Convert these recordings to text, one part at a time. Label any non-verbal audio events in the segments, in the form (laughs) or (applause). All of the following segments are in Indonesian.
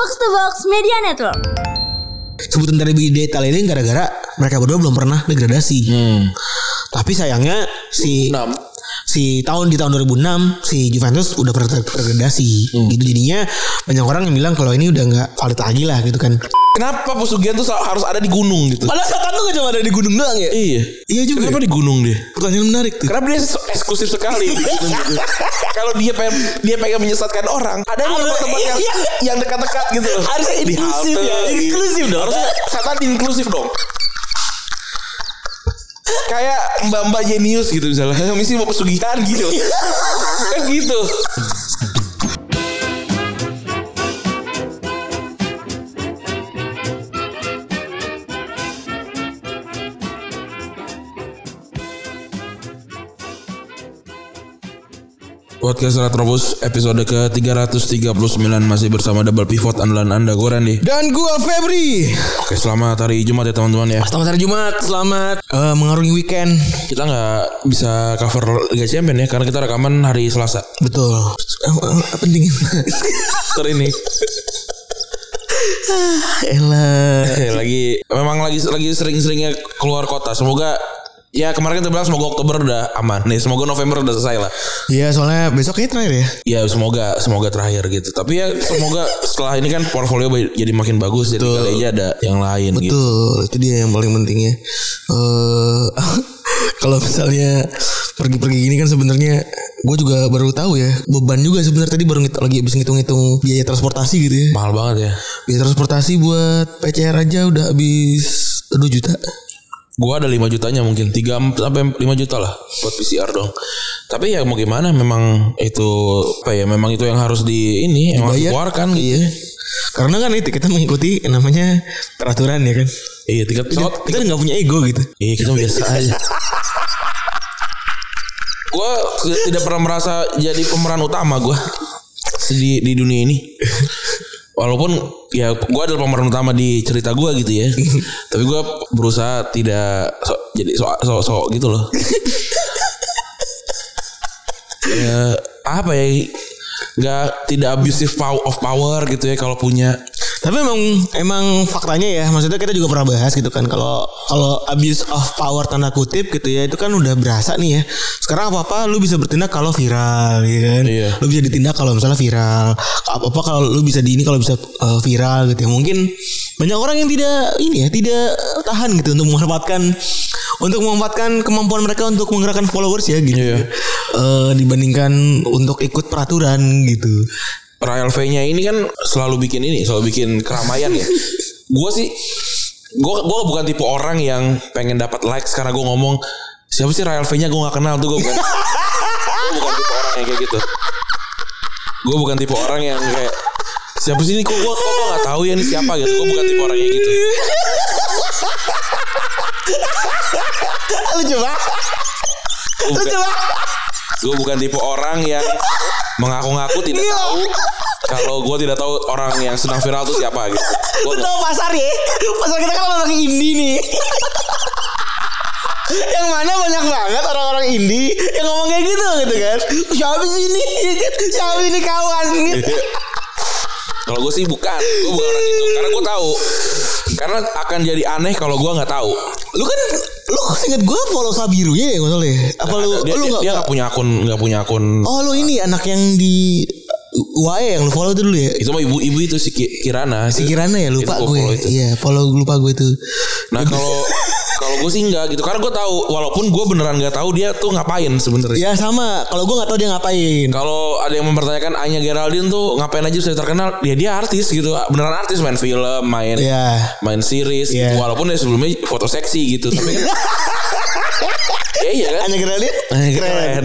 Box to Box Media Network. Sebutan dari detail ini gara-gara mereka berdua belum pernah degradasi. Tapi sayangnya si Enam. si tahun di tahun 2006 si Juventus udah pernah degradasi. Gitu jadinya banyak orang yang bilang kalau ini udah nggak valid lagi lah gitu kan. Kenapa Pesugihan tuh harus ada di gunung gitu? Padahal Satan tuh gak cuma ada di gunung doang ya. Iya. Iya juga. Kenapa di gunung dia? Pertanyaan menarik tuh. Kenapa dia eksklusif sekali? (laughs) Kalau dia pengen dia pengen menyesatkan orang, ada di tempat-tempat yang Iya. yang dekat-dekat gitu loh. Harusnya Di inklusif halte, ya, inklusif dong. Harusnya setan inklusif dong. Kayak mbak-mbak jenius gitu misalnya (laughs) Misi mau pesugihan gitu Kan gitu Podcast Retrobus episode ke-339 masih bersama double pivot andalan Anda gue Randy. Dan gua Febri. Oke, selamat hari Jumat ya teman-teman ya. Selamat hari Jumat, selamat eh, mengarungi weekend. Kita nggak bisa cover Liga Champion ya karena kita rekaman hari Selasa. Betul. Eh, eh, penting. Ter ini (laughs) Elah. Eh, (laughs) lagi memang lagi lagi sering-seringnya keluar kota. Semoga ya kemarin kita bilang semoga Oktober udah aman nih. Semoga November udah selesai lah. Iya, soalnya besok kayaknya terakhir ya. Ya semoga semoga terakhir gitu. Tapi ya semoga setelah ini kan portfolio jadi makin bagus jadi kali aja ada yang lain gitu. Betul, itu dia yang paling pentingnya. Eh (laughs) kalau misalnya pergi-pergi gini kan sebenarnya gue juga baru tahu ya beban juga sebenarnya tadi baru lagi habis ngitung-ngitung biaya transportasi gitu ya. Mahal banget ya. Biaya transportasi buat PCR aja udah habis 2 juta. Gua ada 5 jutanya mungkin 3 sampai 5 juta lah buat PCR dong. Tapi ya mau gimana memang itu apa ya memang itu yang harus di ini yang harus dikeluarkan gitu. Iya. Karena kan itu kita mengikuti namanya peraturan ya kan. Iya, tiket pesawat Kita nggak punya ego gitu. Iya kita biasa aja. gue tidak pernah merasa jadi pemeran utama gue di di dunia ini. Walaupun ya gue adalah pemeran utama di cerita gue gitu ya. (laughs) Tapi gue berusaha tidak so, jadi so, so, so gitu loh. (laughs) ya apa ya nggak tidak abusive power of power gitu ya kalau punya Tapi emang emang faktanya ya, maksudnya kita juga pernah bahas gitu kan kalau kalau abuse of power tanda kutip gitu ya itu kan udah berasa nih ya. Sekarang apa apa lu bisa bertindak kalau viral, gitu kan? Iya. Lu bisa ditindak kalau misalnya viral. Apa apa kalau lu bisa di ini kalau bisa uh, viral gitu ya. Mungkin banyak orang yang tidak ini ya, tidak tahan gitu untuk memanfaatkan untuk memanfaatkan kemampuan mereka untuk menggerakkan followers ya gitu. Iya. Eh, dibandingkan untuk ikut peraturan gitu. Royal V-nya ini kan selalu bikin ini, selalu bikin keramaian ya. (laughs) gue sih, gue gua bukan tipe orang yang pengen dapat likes karena gue ngomong siapa sih Royal V-nya gue gak kenal tuh gue bukan. gue bukan tipe orang yang kayak gitu. Gue bukan tipe orang yang kayak siapa sih ini kok gue kok gue gak tahu ya ini siapa gitu. Gue bukan tipe orang kayak gitu. Lu coba. Gue bukan, gue bukan tipe orang yang mengaku-ngaku tidak tahu kalau gue tidak tahu orang yang sedang viral itu siapa gitu. Gue tahu pasar ya? Pasar kita kan orang indie nih. (laughs) yang mana banyak banget orang-orang indie yang ngomong kayak gitu gitu kan. Siapa sih ini? Siapa ini kawan? Gitu. (laughs) Kalau gue sih bukan, gue bukan orang itu karena gue tahu. Karena akan jadi aneh kalau gue nggak tahu. Lu kan lu inget gue follow Sabirunya ya masalah ya? Apa lu dia, lu dia, nggak dia nggak punya akun, nggak punya akun. Oh lu ini anak yang di UAE yang lu follow itu dulu ya? Itu mah ibu-ibu itu si Ki- Kirana. Si Kirana ya lupa gue. follow itu. Iya, follow lupa gue tuh. Nah kalau kalau gue sih enggak gitu, karena gue tahu walaupun gue beneran nggak tahu dia tuh ngapain sebenarnya. Ya sama, kalau gue nggak tahu dia ngapain. Kalau ada yang mempertanyakan Anya Geraldine tuh ngapain aja bisa terkenal, dia dia artis gitu, beneran artis main film, main Iya. main series, Iya. gitu. walaupun dia sebelumnya foto seksi gitu, tapi kan, (laughs) ya iya kan, Anya Geraldine? keren.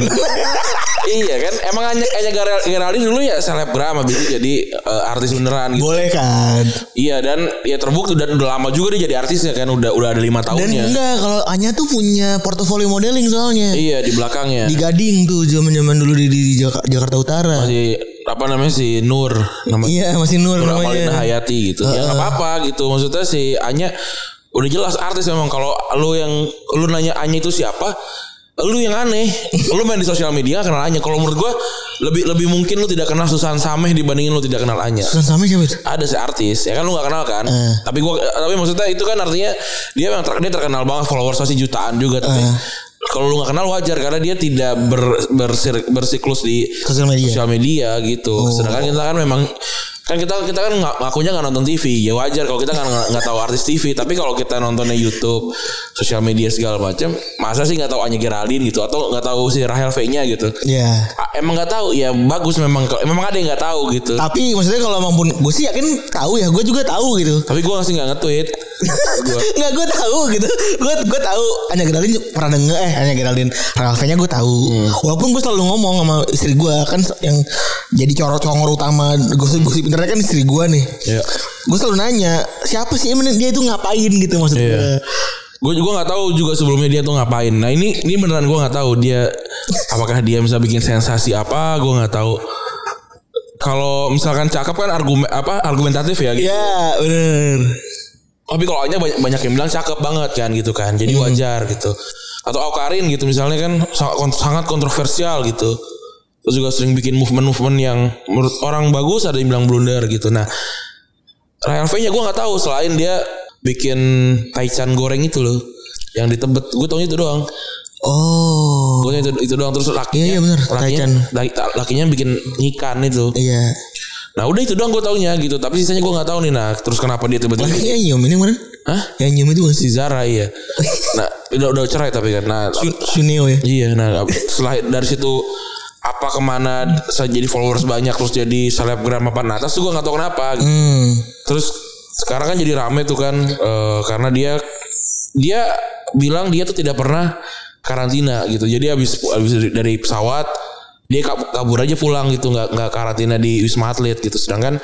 (laughs) iya kan, emang Anya, Anya Geral- Geraldine dulu ya selebgram habis itu jadi eh, artis beneran gitu. Boleh kan? Iya dan ya terbukti dan udah lama juga dia jadi artis ya kan, udah udah ada lima Dan tahunnya. enggak kalau Anya tuh punya portofolio modeling soalnya. Iya di belakangnya. Di Gading tuh zaman-zaman dulu di, di Jak- Jakarta Utara. si apa namanya si Nur nama Iya, masih Nur Nur Amalina namanya. Hayati gitu. Ya nggak apa-apa gitu. Maksudnya si Anya udah jelas artis memang kalau lu yang lu nanya Anya itu siapa lu yang aneh. lu main di sosial media kenal Anya. Kalau menurut gua lebih lebih mungkin lu tidak kenal Susan Sameh dibandingin lu tidak kenal Anya. Susan Sameh siapa itu? Ada si artis, ya kan lu gak kenal kan? Eh. Tapi gua tapi maksudnya itu kan artinya dia memang ter- dia terkenal banget followers pasti jutaan juga tapi Eh. kalau lu gak kenal wajar karena dia tidak ber, bersir- bersiklus di Sosial media. sosial media gitu. Oh. Sedangkan kita kan memang kan kita kita kan nggak ngakunya nggak nonton TV ya wajar kalau kita nggak nggak tahu artis TV tapi kalau kita nontonnya YouTube sosial media segala macam masa sih nggak tahu Anya Geraldine gitu? Atau nggak tahu si Rahel V nya gitu? Ya. Ah, emang nggak tahu? Ya bagus memang memang ada yang nggak tahu gitu. Tapi maksudnya kalau emang pun gue sih yakin tahu ya, gue juga tahu gitu. tapi gue masih nggak nge-tweet (laughs) Nggak gue tahu gitu. Gue gue tahu Anya Geraldine pernah denger eh Anya Geraldine Ralph-nya gue tahu. Walaupun gue selalu ngomong sama istri gue kan yang jadi corot congor utama gosip-gosip internet kan istri gue nih. ya Gue selalu nanya siapa sih dia itu ngapain gitu maksud Iya. gue. gue juga nggak tahu juga sebelumnya dia tuh ngapain nah ini ini beneran gue nggak tahu dia apakah dia bisa bikin sensasi apa gue nggak tahu kalau misalkan cakep kan argumen apa argumentatif ya gitu. Iya bener. Tapi kalau Anya banyak, banyak yang bilang cakep banget kan gitu kan. Jadi wajar gitu. Atau Aukarin gitu misalnya kan sangat, kont- sangat kontroversial gitu. Terus juga sering bikin movement-movement yang menurut orang bagus ada yang bilang blunder gitu. Nah, Rahel V-nya gue nggak tahu selain dia bikin taichan goreng itu loh yang di Tebet. Gue taunya itu doang. Oh. Gue itu itu doang terus lakinya Iya, iya, bener. lakinya, laki- lakinya bikin ikan itu. Iya. Nah udah itu doang gue taunya gitu. Tapi sisanya gue nggak tahu nih. Nah terus kenapa dia tiba-tiba Lakinya nyium ini kemarin. Hah? Yang nyium itu si Zara iya. Nah, udah udah cerai tapi kan. Nah, Sun- Suneo ya. iya nah setelah dari situ apa ke mana saya jadi followers banyak terus jadi selebgram apa nah atas tuh gue nggak tahu kenapa Hmm. terus sekarang kan jadi rame tuh kan eh, karena dia dia bilang dia tuh tidak pernah karantina gitu jadi habis habis dari pesawat dia kab- kabur aja pulang gitu nggak nggak karantina di wisma atlet gitu sedangkan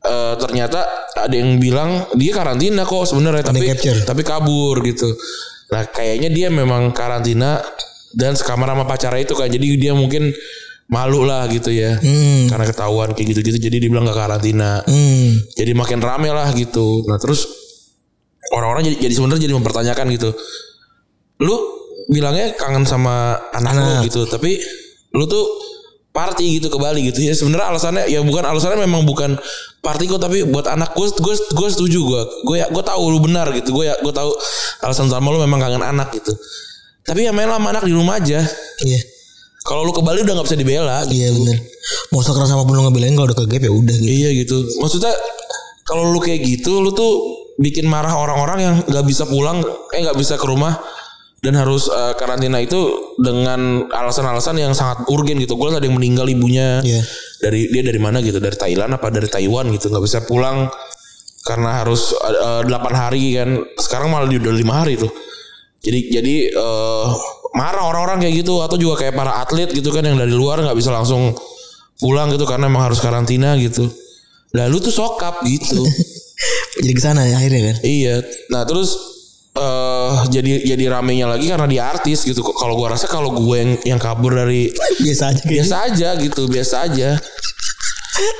eh, ternyata ada yang bilang dia karantina kok sebenarnya tapi capture. tapi kabur gitu nah kayaknya dia memang karantina dan sekamar sama pacarnya itu kan jadi dia mungkin malu lah gitu ya Hmm. karena ketahuan kayak gitu-gitu jadi dia bilang gak karantina Hmm. jadi makin rame lah gitu nah terus orang-orang jadi, jadi sebenarnya jadi mempertanyakan gitu lu bilangnya kangen sama anak, lu Anak. gitu tapi lu tuh party gitu ke Bali gitu ya sebenarnya alasannya ya bukan alasannya memang bukan party kok tapi buat anak gue gue gue setuju gue gue ya gue tahu lu benar gitu gue ya gue tahu alasan utama lu memang kangen anak gitu tapi ya main lah sama anak di rumah aja Iya. kalau lu ke Bali udah nggak bisa dibela gitu. Iya bener. Mau sekeras apa pun lu ngebelain kalau udah ke gap ya udah gitu. Iya gitu. Maksudnya kalau lu kayak gitu, lu tuh bikin marah orang-orang yang nggak bisa pulang, eh nggak bisa ke rumah dan harus eh, karantina itu dengan alasan-alasan yang sangat urgen gitu. Gue ada yang meninggal ibunya Iya. dari dia dari mana gitu, dari Thailand apa dari Taiwan gitu, nggak bisa pulang karena harus eh, 8 hari kan. Sekarang malah udah lima hari tuh. Jadi jadi eh, marah orang-orang kayak gitu atau juga kayak para atlet gitu kan yang dari luar nggak bisa langsung pulang gitu karena emang harus karantina gitu. Lalu tuh sokap gitu. (laughs) Jadi ke sana ya akhirnya kan. iya. Nah terus eh jadi jadi ramenya lagi karena dia artis gitu. Kalau gua rasa kalau gue yang yang kabur dari Biasa aja biasa aja gitu, biasa aja.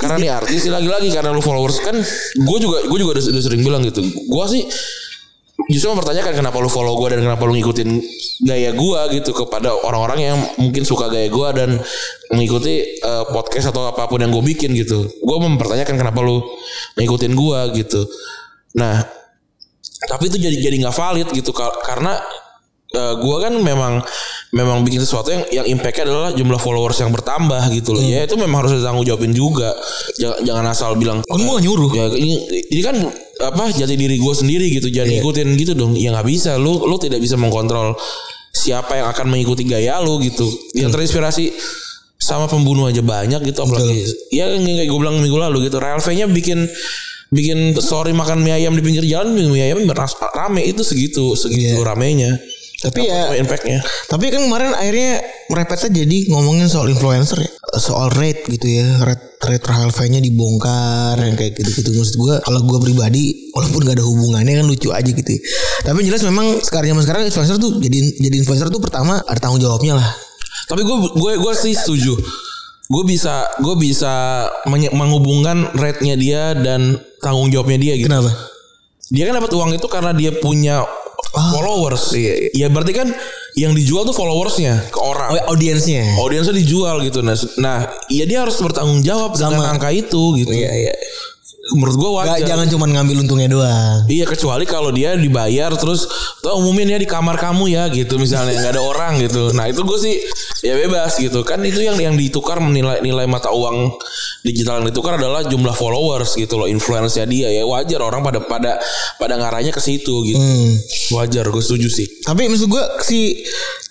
Karena nih artis lagi-lagi karena lu followers kan gue juga gue juga udah, udah sering bilang gitu. Gua sih justru mempertanyakan kenapa lu follow gue dan kenapa lu ngikutin gaya gue gitu kepada orang-orang yang mungkin suka gaya gue dan mengikuti eh, podcast atau apa pun yang gue bikin gitu. Gue mempertanyakan kenapa lu ngikutin gue gitu. Nah, tapi itu jadi jadi nggak valid gitu Kar- karena eh, gua kan memang memang bikin sesuatu yang yang impactnya adalah jumlah followers yang bertambah gitu loh. Ya itu memang harus ditanggung jawabin juga. Jangan, jangan asal bilang Kan gua nggak nyuruh. ya ini ini kan apa jati diri gue sendiri gitu. Jangan ikutin gitu dong. Ya nggak bisa. Lu lu tidak bisa mengkontrol siapa yang akan mengikuti gaya lu gitu. Yang terinspirasi sama pembunuh aja banyak gitu apalagi ya yang kayak gue bilang minggu lalu gitu. Real V-nya bikin bikin story makan mie ayam di pinggir jalan mie ayam rame itu segitu segitu Iya. ramenya Tapi ya impactnya Tapi kan kemarin akhirnya merepetnya jadi ngomongin soal influencer ya. Soal rate gitu ya. Rate, rate V-nya dibongkar yang kayak gitu-gitu. Maksud gue kalau gue pribadi walaupun gak ada hubungannya kan lucu aja gitu. ya. Tapi jelas memang sekarang zaman sekarang influencer tuh jadi jadi influencer tuh pertama ada tanggung jawabnya lah. Tapi gue gue gue sih setuju. Gue bisa gue bisa menghubungkan rate-nya dia dan tanggung jawabnya dia gitu. Kenapa? Dia kan dapat uang itu karena dia punya followers. iya, iya. Ya berarti kan yang dijual tuh followersnya ke orang. Oh, audiensnya. Audiensnya dijual gitu. Nah, nah, iya dia harus bertanggung jawab dengan Sama. angka itu gitu. Iya iya. Menurut gua wajar. Nggak, jangan cuma ngambil untungnya doang. Iya kecuali kalau dia dibayar terus tuh umumin ya di kamar kamu ya gitu misalnya nggak ada orang gitu. Nah itu gue sih ya bebas gitu kan itu yang yang ditukar nilai nilai mata uang digital yang ditukar adalah jumlah followers gitu loh influence dia ya wajar orang pada pada pada ngarahnya ke situ gitu. Hmm. Wajar gue setuju sih. Tapi maksud gue si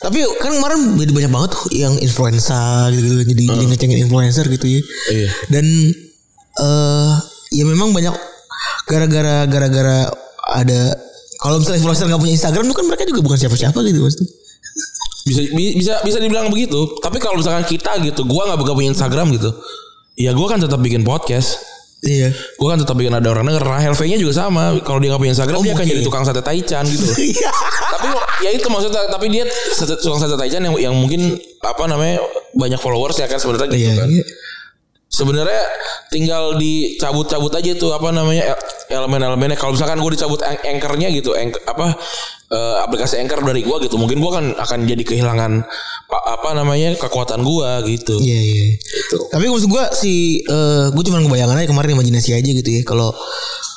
tapi kan kemarin jadi banyak banget tuh yang influencer gitu, -gitu jadi jadi ngecengin influencer gitu ya. Iya. Dan eh ya memang banyak gara-gara gara-gara ada kalau misalnya influencer nggak punya Instagram itu kan mereka juga bukan siapa-siapa gitu maksudnya. Bisa bi- bisa bisa dibilang begitu. Tapi kalau misalkan kita gitu, gua nggak buka punya Instagram gitu. Ya gua kan tetap bikin podcast. Iya. Gue kan tetap bikin ada orang denger Rahel V-nya juga sama Kalau dia gak punya Instagram Oh, Dia akan jadi tukang sate taichan gitu (laughs) Iya. Tapi ya itu maksudnya Tapi dia tukang sate taichan yang, yang mungkin Apa namanya Banyak followers ya kan sebenarnya gitu Iya. kan iya. Sebenarnya tinggal dicabut-cabut aja tuh apa namanya el- elemen-elemennya. Kalau misalkan gue dicabut anchornya gitu, anch- apa eh, aplikasi anchor dari gue gitu, mungkin gue kan akan jadi kehilangan pa- apa namanya kekuatan gue gitu. Iya iya. Tapi maksud gue si eh gue cuma ngebayangan aja kemarin imajinasi aja gitu ya. Kalau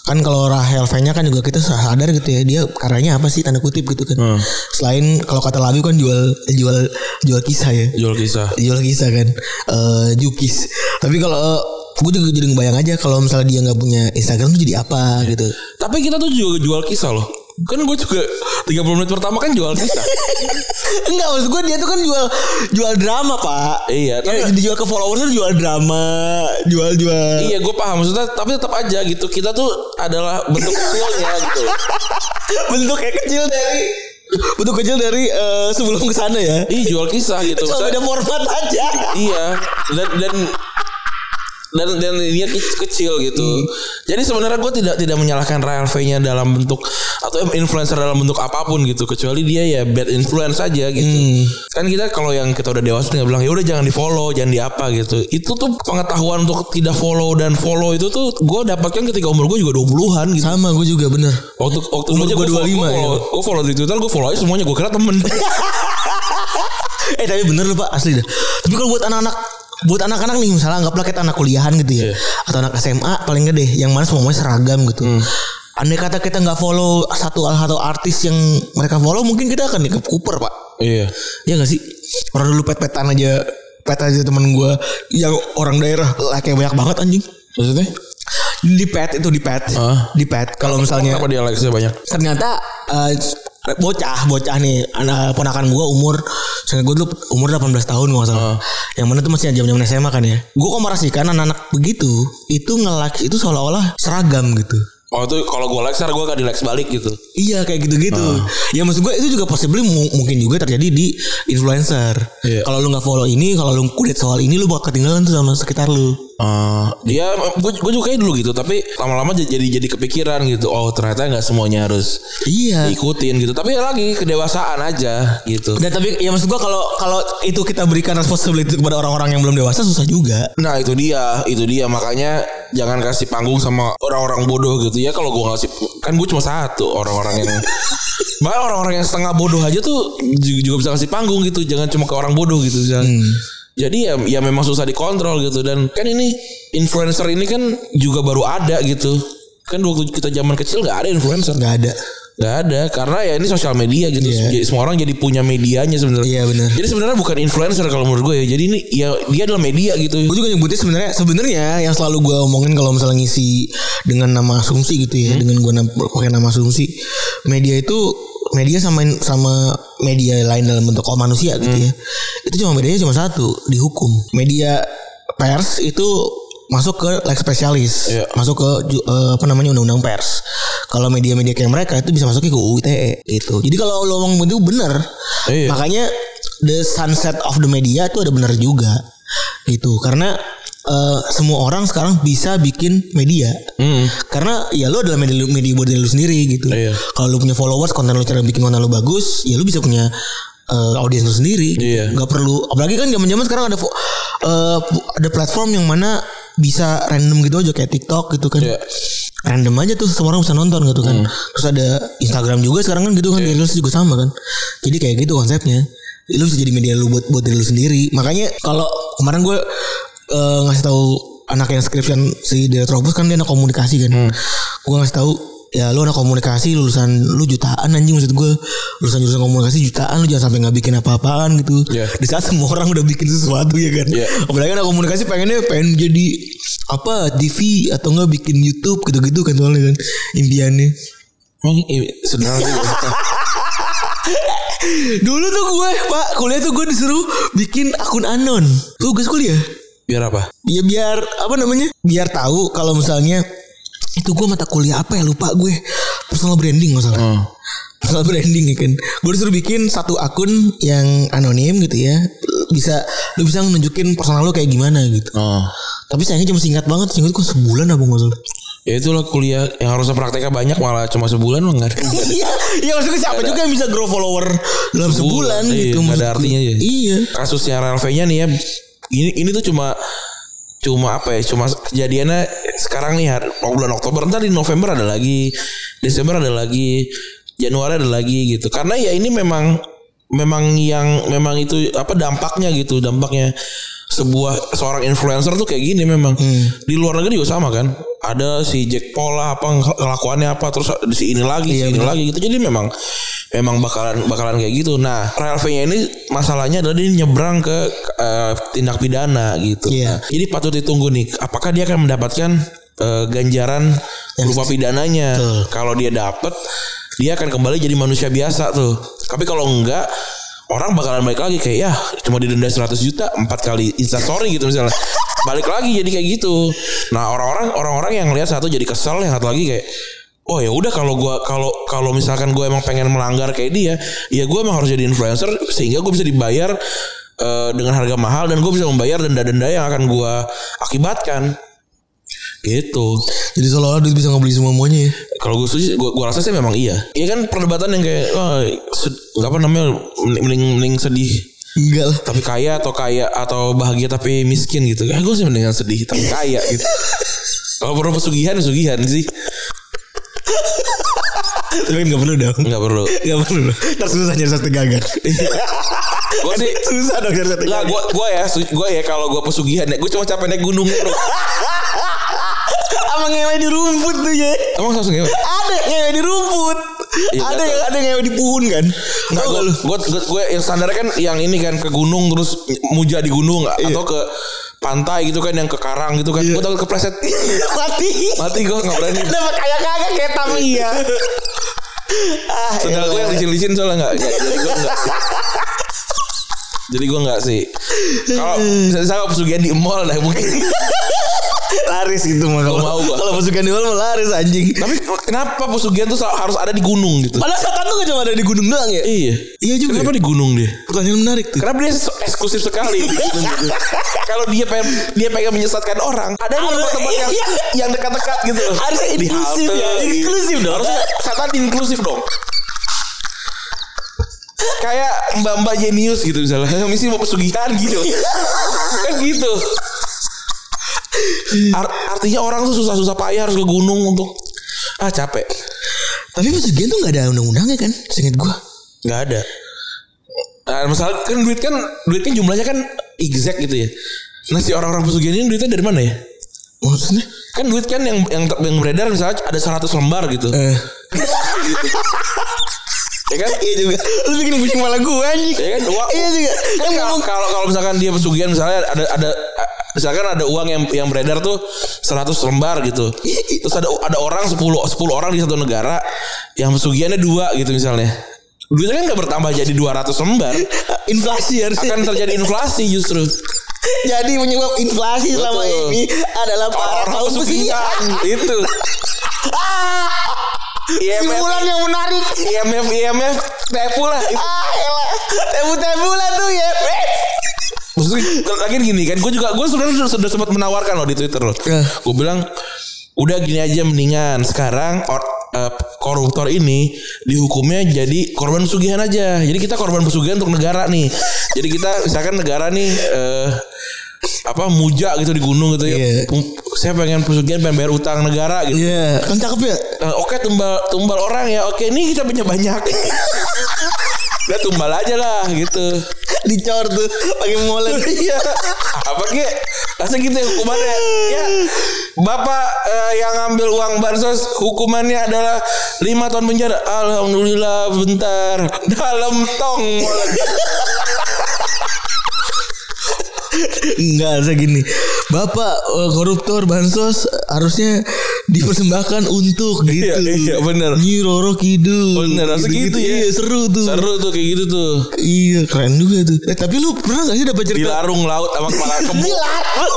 kan kalau Rahel V-nya kan juga kita sadar gitu ya dia karyanya apa sih tanda kutip gitu kan. Hmm. Selain kalau kata Labi kan jual jual jual kisah ya. Jual kisah. Jual kisah kan. eh jukis. Tapi kalau gue juga jadi ngebayang aja kalau misalnya dia nggak punya Instagram tuh jadi apa gitu. Tapi kita tuh juga jual kisah loh. Kan gue juga 30 menit pertama kan jual kisah. (laughs) Enggak maksud gue dia tuh kan jual jual drama pak. Iya, tapi- Ya, dijual ke followers tuh jual drama, jual jual. iya gue paham maksudnya tapi tetap aja gitu kita tuh adalah bentuk kecilnya gitu. (laughs) bentuk kayak kecil dari bentuk kecil dari eh, sebelum ke sana ya. Ih jual kisah gitu. Cuma beda format aja. iya dan dan dan dan dia kecil, kecil gitu. Jadi sebenarnya gue tidak tidak menyalahkan Rahel V-nya dalam bentuk atau influencer dalam bentuk apa pun gitu. Kecuali dia ya bad influence aja gitu. Kan kita kalau yang kita udah dewasa tinggal bilang ya udah jangan di follow, jangan di apa gitu. Itu tuh pengetahuan untuk tidak follow dan follow itu tuh gue dapatkan ketika umur gue juga 20-an gitu. Sama gue juga bener. Waktu waktu Umur gua 25 follow, ya. Gue follow di Twitter, gue follow aja semuanya. Gue kira temen. (laughs) eh tapi bener loh pak asli dah. Tapi kalau buat anak-anak buat anak-anak nih misalnya anggaplah kita anak kuliahan gitu ya Iya. atau anak SMA paling gede yang mana semuanya seragam gitu. Andai kata kita nggak follow satu satu artis yang mereka follow mungkin kita akan ke Cooper pak. iya. Ya gak sih? Orang dulu pet-petan aja pet aja temen gue yang orang daerah like banyak banget anjing. Maksudnya? Di pet itu di pet. Ah. Di pet kalau misalnya Kenapa dia like-nya banyak? ternyata eh, bocah bocah nih anak ponakan gue umur saya gue dulu umur 18 tahun nggak salah yang mana tuh masih zaman zaman SMA kan ya gue kok merasikan anak-anak begitu itu nge-like itu seolah-olah seragam gitu Oh itu kalau gue like, sekarang gue gak di like balik gitu. Iya kayak gitu-gitu. Ya maksud gue itu juga possibly mu- mungkin juga terjadi di influencer. Iya. Kalau lu nggak follow ini, kalau lu kudet soal ini, lu bakal ketinggalan tuh sama sekitar lu. Uh, ya gue juga kayak dulu gitu tapi lama-lama jadi jadi kepikiran gitu. Oh ternyata nggak semuanya harus Iya. ikutin gitu. Tapi ya lagi kedewasaan aja gitu. Dan tapi ya maksud gue kalau kalau itu kita berikan responsibility kepada orang-orang yang belum dewasa susah juga. nah itu dia itu dia. Makanya jangan kasih panggung sama orang-orang bodoh gitu ya. Kalau gue ngasih kan gue cuma satu orang-orang yang (laughs) Bahkan orang-orang yang setengah bodoh aja tuh juga, bisa kasih panggung gitu. Jangan cuma ke orang bodoh gitu misalnya. Jadi ya ya memang susah dikontrol gitu dan kan ini influencer ini kan juga baru ada gitu. Kan waktu kita zaman kecil nggak ada influencer. Nggak ada. Nggak ada karena ya ini sosial media gitu. Iya. Jadi semua orang jadi punya medianya sebenarnya. Iya, benar. Jadi sebenarnya bukan influencer kalau menurut gue ya. Jadi ini ya dia adalah media gitu. Gue juga nyebutnya sebenarnya sebenarnya yang selalu gue omongin kalau misalnya ngisi dengan nama asumsi gitu ya, dengan gue pakai nama asumsi, media itu media sama sama media lain dalam bentuk oh, manusia gitu ya. Itu cuma bedanya cuma satu, dihukum. Media pers itu masuk ke like spesialis, Iya. masuk ke eh, apa namanya undang-undang pers. Kalau media-media kayak mereka itu bisa masuk ke UU ITE gitu. Jadi kalau lo ngomong itu benar. Iya. Makanya the sunset of the media itu ada benar juga gitu karena eh, semua orang sekarang bisa bikin media Hmm. karena ya lo adalah media media buat diri lu sendiri gitu Iya. kalau lu punya followers konten lu cara bikin konten lu bagus ya lu bisa punya eh, audiens lu sendiri Iya. nggak perlu apalagi kan zaman zaman sekarang ada eh, ada platform yang mana bisa random gitu aja kayak TikTok gitu kan Iya. random aja tuh semua orang bisa nonton gitu kan. Terus ada Instagram juga sekarang kan gitu kan Reels juga sama kan. Jadi kayak gitu konsepnya. Lu bisa jadi media lu buat buat diri lu sendiri. Makanya kalau kemarin gue eh, ngasih tahu anak yang skripsian si Deotrobus kan dia anak komunikasi kan. Gue ngasih tahu ya lu anak komunikasi lulusan lu jutaan anjing maksud gue lulusan jurusan komunikasi jutaan lu jangan sampai nggak bikin apa-apaan gitu. Iya. di saat semua orang udah bikin sesuatu ya kan. Iya. apalagi anak komunikasi pengennya pengen jadi apa TV atau enggak bikin YouTube gitu-gitu kan soalnya kan impiannya. Sebenarnya (laughs) dulu tuh gue pak kuliah tuh gue disuruh bikin akun anon. Tugas kuliah biar apa? ya biar apa namanya biar tahu kalau misalnya itu gue mata kuliah apa ya lupa gue personal branding masalah Hmm. personal branding ya kan gue disuruh bikin satu akun yang anonim gitu ya bisa lu bisa nunjukin personal lu kayak gimana gitu Oh. tapi sayangnya cuma singkat banget singkat kok sebulan apa nggak salah Ya itulah kuliah yang harusnya prakteknya banyak malah cuma sebulan enggak ada. (laughs) iya iya maksudnya siapa juga yang bisa grow follower dalam sebulan, Sebulan, iya, gitu nggak ada gue. artinya ya. iya Kasusnya RLV-nya nih ya ini ini tuh cuma cuma apa ya cuma kejadiannya sekarang nih hari, bulan Oktober ntar di November ada lagi Desember ada lagi Januari ada lagi gitu. Karena ya ini memang memang yang memang itu apa dampaknya gitu dampaknya sebuah seorang influencer tuh kayak gini memang. Di luar negeri juga sama kan? Ada si Jack Paul lah apa kelakuannya apa terus si ini lagi si ini lagi gitu. Jadi memang memang bakalan bakalan kayak gitu. Nah RLV-nya ini masalahnya adalah dia nyebrang ke eh, tindak pidana gitu. Iya. Nah, ini patut ditunggu nih. Apakah dia akan mendapatkan eh, ganjaran berupa pidananya? Kalau dia dapat dia akan kembali jadi manusia biasa tuh. Tapi kalau enggak orang bakalan balik lagi kayak ya cuma didenda 100 juta empat kali instastory gitu misalnya. Balik lagi jadi kayak gitu. Nah orang-orang orang-orang yang lihat satu jadi kesel yang satu lagi kayak oh ya udah kalau gua kalau kalau misalkan gue emang pengen melanggar kayak dia ya gue emang harus jadi influencer sehingga gue bisa dibayar eh, dengan harga mahal dan gue bisa membayar denda-denda yang akan gue akibatkan gitu jadi seolah-olah duit bisa ngebeli semua semuanya ya kalau gue setuju, gue, gue rasa sih memang iya. Iya kan perdebatan yang kayak, sed- nggak apa namanya, mending, mending sedih enggak lah tapi kaya atau kaya atau bahagia tapi miskin gitu. Ya gue sih mendingan sedih tapi kaya gitu. (laughs) Kalau perlu pesugihan, pesugihan sih. Tapi nggak perlu dong. Nggak perlu. nggak perlu ntar susah nyari satu gagal. Gue sih, susah dong nyari satu gagal. gue gue ya, gue ya kalau gue pesugihan ya, gue cuma capek naik gunung bro. Sama ngewe di rumput tuh ya Emang langsung ngewe? Ada ngewe di rumput Iya, Ada yang ada ngewe di pohon kan Nggak, gue, gue, gue, yang standarnya kan yang ini kan ke gunung terus muja di gunung atau ke pantai gitu kan yang ke karang gitu kan. Gue takut kepleset. (laughs) Mati Mati gue nggak berani. Dapat kayak kagak kayak Tamiya (laughs) ah, Sendal gue yang licin-licin soalnya nggak. Jadi gue nggak. (laughs) Jadi gue nggak sih. Kalau misalnya saya pesugihan di mall dah mungkin. (laughs) Laris gitu mah kalau mau gua. Kalau pesugihan di mall mah laris anjing Tapi kenapa pesugihan tuh harus ada di gunung gitu? Padahal setan tuh gak cuma ada di gunung doang ya Iya. Iya juga Kenapa di gunung dia? Pertanyaan menarik tuh Kenapa dia eksklusif sekali di gunung gitu? Kalau dia pengen dia pengen menyesatkan orang, ada di Harus- tempat-tempat yang iya. yang dekat-dekat gitu. Harusnya inklusif ya, inklusif dong. Harusnya setan inklusif dong. Kayak mbak-mbak jenius gitu misalnya. (laughs) Misi mau pesugihan gitu. kan gitu. Ar- artinya orang tuh susah-susah payah harus ke gunung untuk ah capek. Tapi pesugihan tuh gak ada undang-undangnya kan Seinget gue nggak ada. Nah, masalah kan duit kan duit kan jumlahnya kan exact gitu ya. Nah si orang-orang pesugihan ini duitnya dari mana ya? Maksudnya Kan duit kan yang yang yang beredar misalnya ada 100 lembar gitu. Eh (laughs) Ya kan? Iya juga Lu bikin pusing malah gue anjing Ya kan? Uang, Iya juga Kan kalau kalau kalau misalkan dia pesugihan misalnya ada ada misalkan ada uang yang yang beredar tuh 100 lembar gitu. Terus ada ada orang 10 10 orang di satu negara yang pesugihannya dua gitu misalnya. Duitnya kan gak bertambah jadi 200 lembar. (laughs) Inflasi harusnya Akan terjadi inflasi justru. Jadi penyebab inflasi selama Betul. ini adalah para Orang kaum pesugihan itu. (laughs) IMF Simpulan yang menarik IMF IMF tepu lah. Ah elah Tebu-tebu lah tuh ya Maksudnya lagi gini kan, gue juga gue sebenarnya sudah, sudah sempat menawarkan loh di Twitter loh. Gue bilang udah gini aja mendingan sekarang or, eh, koruptor ini dihukumnya jadi korban pesugihan aja. Jadi kita korban pesugihan untuk negara nih. Jadi kita misalkan negara nih eh apa muja gitu di gunung gitu ya. Iya. Saya pengen pesugihan pengen bayar utang negara gitu. Iya, kan cakep ya. Eh, Oke tumbal tumbal orang ya. Oke ini kita punya banyak. (laughs) Udah tumbal aja lah gitu. Dicor tuh pakai molen. (laughs) Iya. Apa ke? Masa gitu ya hukumannya? Ya. Bapak eh, yang ngambil uang bansos hukumannya adalah lima tahun penjara. Alhamdulillah bentar. Dalam tong. (laughs) Enggak gini Bapak eh, koruptor bansos Harusnya dipersembahkan untuk gitu Iya, iya, bener. Nyi Roro Kidul Bener, harusnya gitu ya. Iya seru tuh Seru tuh kayak gitu tuh. Iya keren juga tuh eh, Tapi lu pernah gak sih dapat Di cerita larung laut sama kepala kebo. Dilarang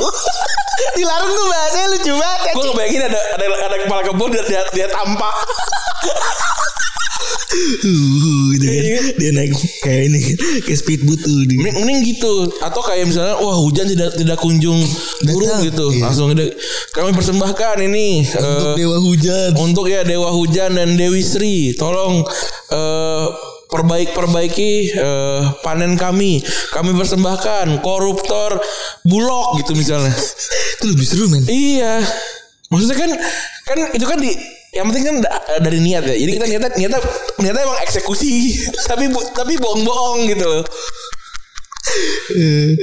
(laughs) Dilarang tuh bahasanya lucu banget Gue ngebayangin ada ada ada kepala kebo dia dia, dia tampak. (laughs) uh, gitu kan. Dia naik kayak ini Kayak speedboat tuh di. Mending, mending gitu. Atau kayak misalnya wah hujan tidak tidak kunjung turun gitu. Iya. langsung ada kami persembahkan ini Untuk eh, Dewa Hujan. untuk ya Dewa Hujan dan Dewi Sri. Tolong eh, perbaik perbaiki eh, panen kami. Kami persembahkan koruptor bulog gitu misalnya. Itu lebih seru men. Iya. Maksudnya kan kan itu kan di yang penting kan da- dari niat ya jadi kita niatnya niatnya niatnya emang eksekusi (laughs) tapi bu- tapi bohong-bohong gitu loh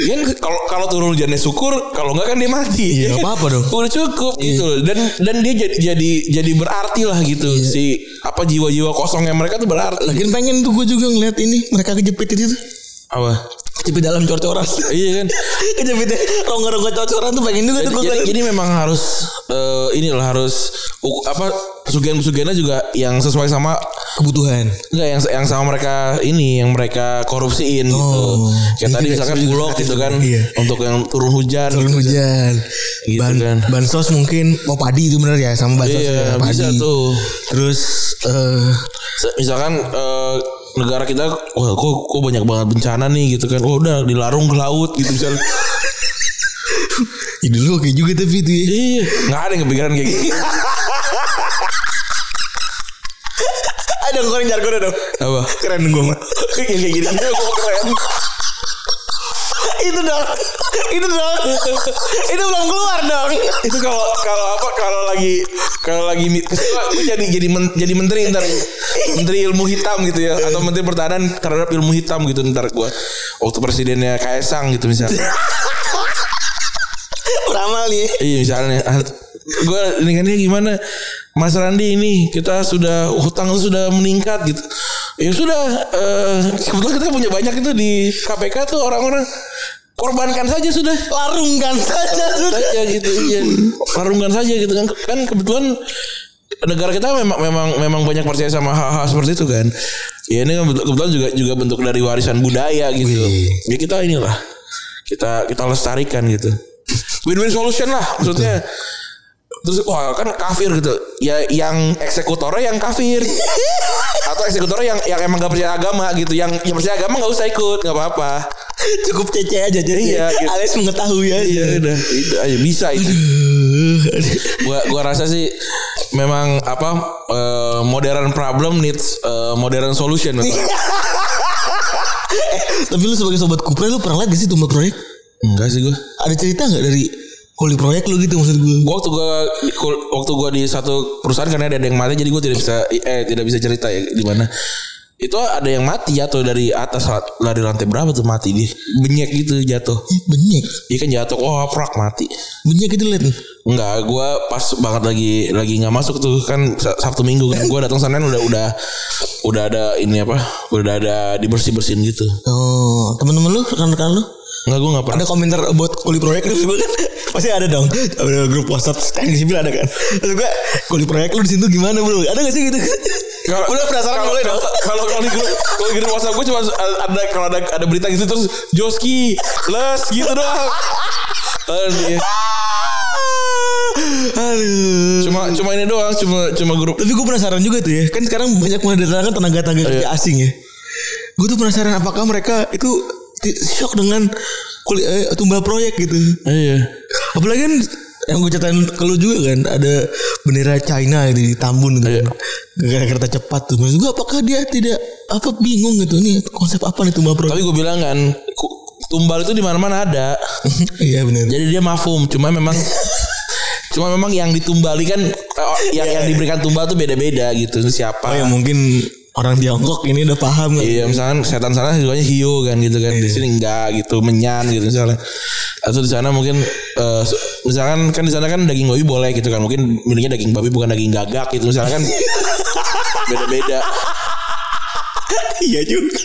Kan kalau kalau turun hujannya syukur, kalau enggak kan dia mati. Iya, Ya kan? (laughs) apa-apa dong. Udah cukup gitu loh. Dan dan dia jadi jadi jadi berarti lah gitu si apa jiwa-jiwa kosongnya mereka tuh berarti. Lagian pengen tuh gue juga ngeliat ini Mereka kejepit itu Apa? Kejepit dalam cor-coran iya kan. (laughs) Kejepit rongga-rongga cor-coran tuh pengen juga Jadi, tuh gue jadi, jadi memang harus eh, inilah harus uh, apa pesugihan-pesugihannya juga yang sesuai sama Kebutuhan enggak yang yang sama mereka ini yang mereka korupsiin gitu. Oh, Kayak tadi misalkan bulog gitu kan iya. untuk yang turun hujan. turun hujan Gitu Ban, kan. bansos mungkin mau padi itu bener ya sama bansos Iya, ya, padi bisa tuh. terus Se- misalkan eh, negara kita wah kok kok banyak banget bencana nih gitu kan. Oh udah dilarung ke laut gitu misalnya. Ide lu oke juga tapi itu ya. Iya nggak ada yang kepikiran kayak gitu. Ada goreng jargon dong. Apa? Keren gue mah kayak gini gini kok keren itu dong itu dong itu belum keluar dong. Itu kalau kalau apa kalau lagi kalau lagi gue jadi jadi men- jadi menteri ntar. Menteri ilmu hitam gitu ya. Atau menteri pertahanan terhadap ilmu hitam gitu ntar gue waktu presidennya Kaisang gitu misalnya. Beramal nih Iya misalnya. Gue ini gimana? Mas Randi ini kita sudah hutang sudah meningkat gitu. Ya sudah eh, kebetulan kita punya banyak itu di KPK tuh orang-orang korbankan saja sudah. larungkan saja sudah Saja gitu iya. Larungkan saja gitu kan. Kan kebetulan negara kita memang memang memang banyak percaya sama hal-hal seperti itu kan. Ya ini kan kebetulan juga juga bentuk dari warisan budaya gitu. Wih. Ya kita inilah kita kita lestarikan gitu. Win-win solution lah maksudnya. Terus wah kan kafir gitu. Ya yang eksekutornya yang kafir. Atau eksekutornya yang yang emang gak percaya agama gitu. Yang yang percaya agama gak usah ikut, gak apa-apa. cukup cece aja jadi Iya, gitu. alias mengetahui aja Iya udah, itu aja bisa itu. gua gua rasa sih memang apa eh, modern problem needs eh, modern solution. tapi lu sebagai sobat kupre lu pernah lihat gak sih tumbal proyek Enggak sih gua. ada cerita nggak dari kuli proyek lu gitu maksud gue Gua waktu gua di- waktu gua di satu perusahaan karena ada yang mati jadi gua tidak bisa eh tidak bisa cerita ya di mana. Itu ada yang mati jatuh dari atas dari lantai berapa tuh mati di benyek gitu jatuh. Benyek Iya kan jatuh wah prak mati. benyek itu liat nih Enggak, gua pas banget lagi lagi nggak masuk tuh kan Sa- Sabtu Minggu kan. Gua datang sana udah udah udah ada ini apa? Udah ada dibersih bersihin gitu. oh teman-teman lu rekan-rekan lu Enggak gua nggak pernah. ada komentar buat kuli proyek lu kan (laughs) pasti ada dong ada grup WhatsApp teknik sipil ada kan Maksud gue kuli proyek lu di situ gimana bro ada gak sih gitu Kalau- (laughs) udah penasaran boleh dong Kalau kalau di grup kalau di grup WhatsApp gue cuma ada kalau ada ada berita gitu terus Joski les gitu doang. (laughs) Aduh, iya. Aduh. Cuma cuma ini doang, cuma cuma grup. Tapi gue penasaran juga tuh ya. Kan sekarang banyak mendatangkan tenaga-tenaga kerja asing ya. Gue tuh penasaran apakah mereka itu shock dengan kuli, eh, tumbal proyek gitu. Iya. Apalagi kan yang gue ceritain ke lu juga kan ada bendera China gitu di Tambun gitu. kan. Gara-gara kereta cepat tuh. Maksud gue apakah dia tidak apa bingung gitu nih konsep apa nih tumbal proyek? Tapi gue bilang kan tumbal itu di mana-mana ada. (laughs) Iya benar. Jadi dia mafum, cuma memang (laughs) cuma memang yang ditumbali kan eh, yang yang diberikan tumbal tuh beda-beda gitu. Itu Siapa? Oh ya mungkin orang Tiongkok ini udah paham kan. Iya misalkan setan sana juga hiu kan gitu kan di sini enggak gitu menyan gitu misalnya atau di sana mungkin eh, su- misalkan kan di sana kan daging babi boleh gitu kan mungkin milihnya daging babi bukan daging gagak gitu misalkan kan (laughs) beda-beda Iya juga.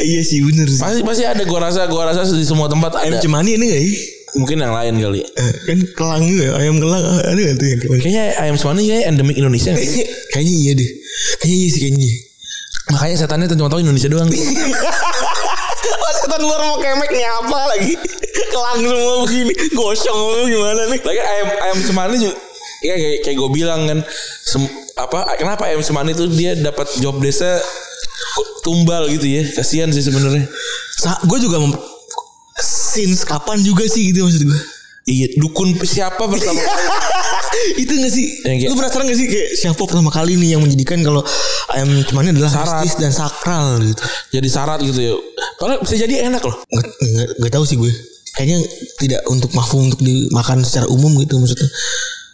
iya sih bener sih. pasti pasti ada gua rasa gua rasa di semua tempat Ayam ada cemani ini gak ya? mungkin yang lain kali Eh, kan kelang juga ya, ayam kelang ada gak tuh yang kelang? kayaknya ayam semani kayak endemik Indonesia nggak? Kayaknya, (laughs) kayaknya iya deh. Kayaknya iya sih kayaknya. Makanya setannya cuma tahu Indonesia doang (laughs) Wah setan luar mau kemek nih apa lagi? Kelang semua begini. Gosong gimana nih? lagi ayam ayam semani juga ya kayak, kayak gue bilang kan sem- apa kenapa ayam semani tuh dia dapat job desa tumbal gitu ya kasihan sih sebenarnya gue juga mem since kapan juga sih gitu maksud gue. Iya dukun siapa pertama kali (laughs) itu gak sih? Yang kayak- Lu penasaran gak sih kayak siapa pertama kali nih yang menjadikan kalau ayam cemani adalah Syarat. mistis dan sakral gitu? jadi syarat gitu ya kalau bisa jadi enak loh Gak, gak, gak tahu sih gue. Kayaknya tidak untuk mafhum untuk dimakan secara umum gitu maksudnya.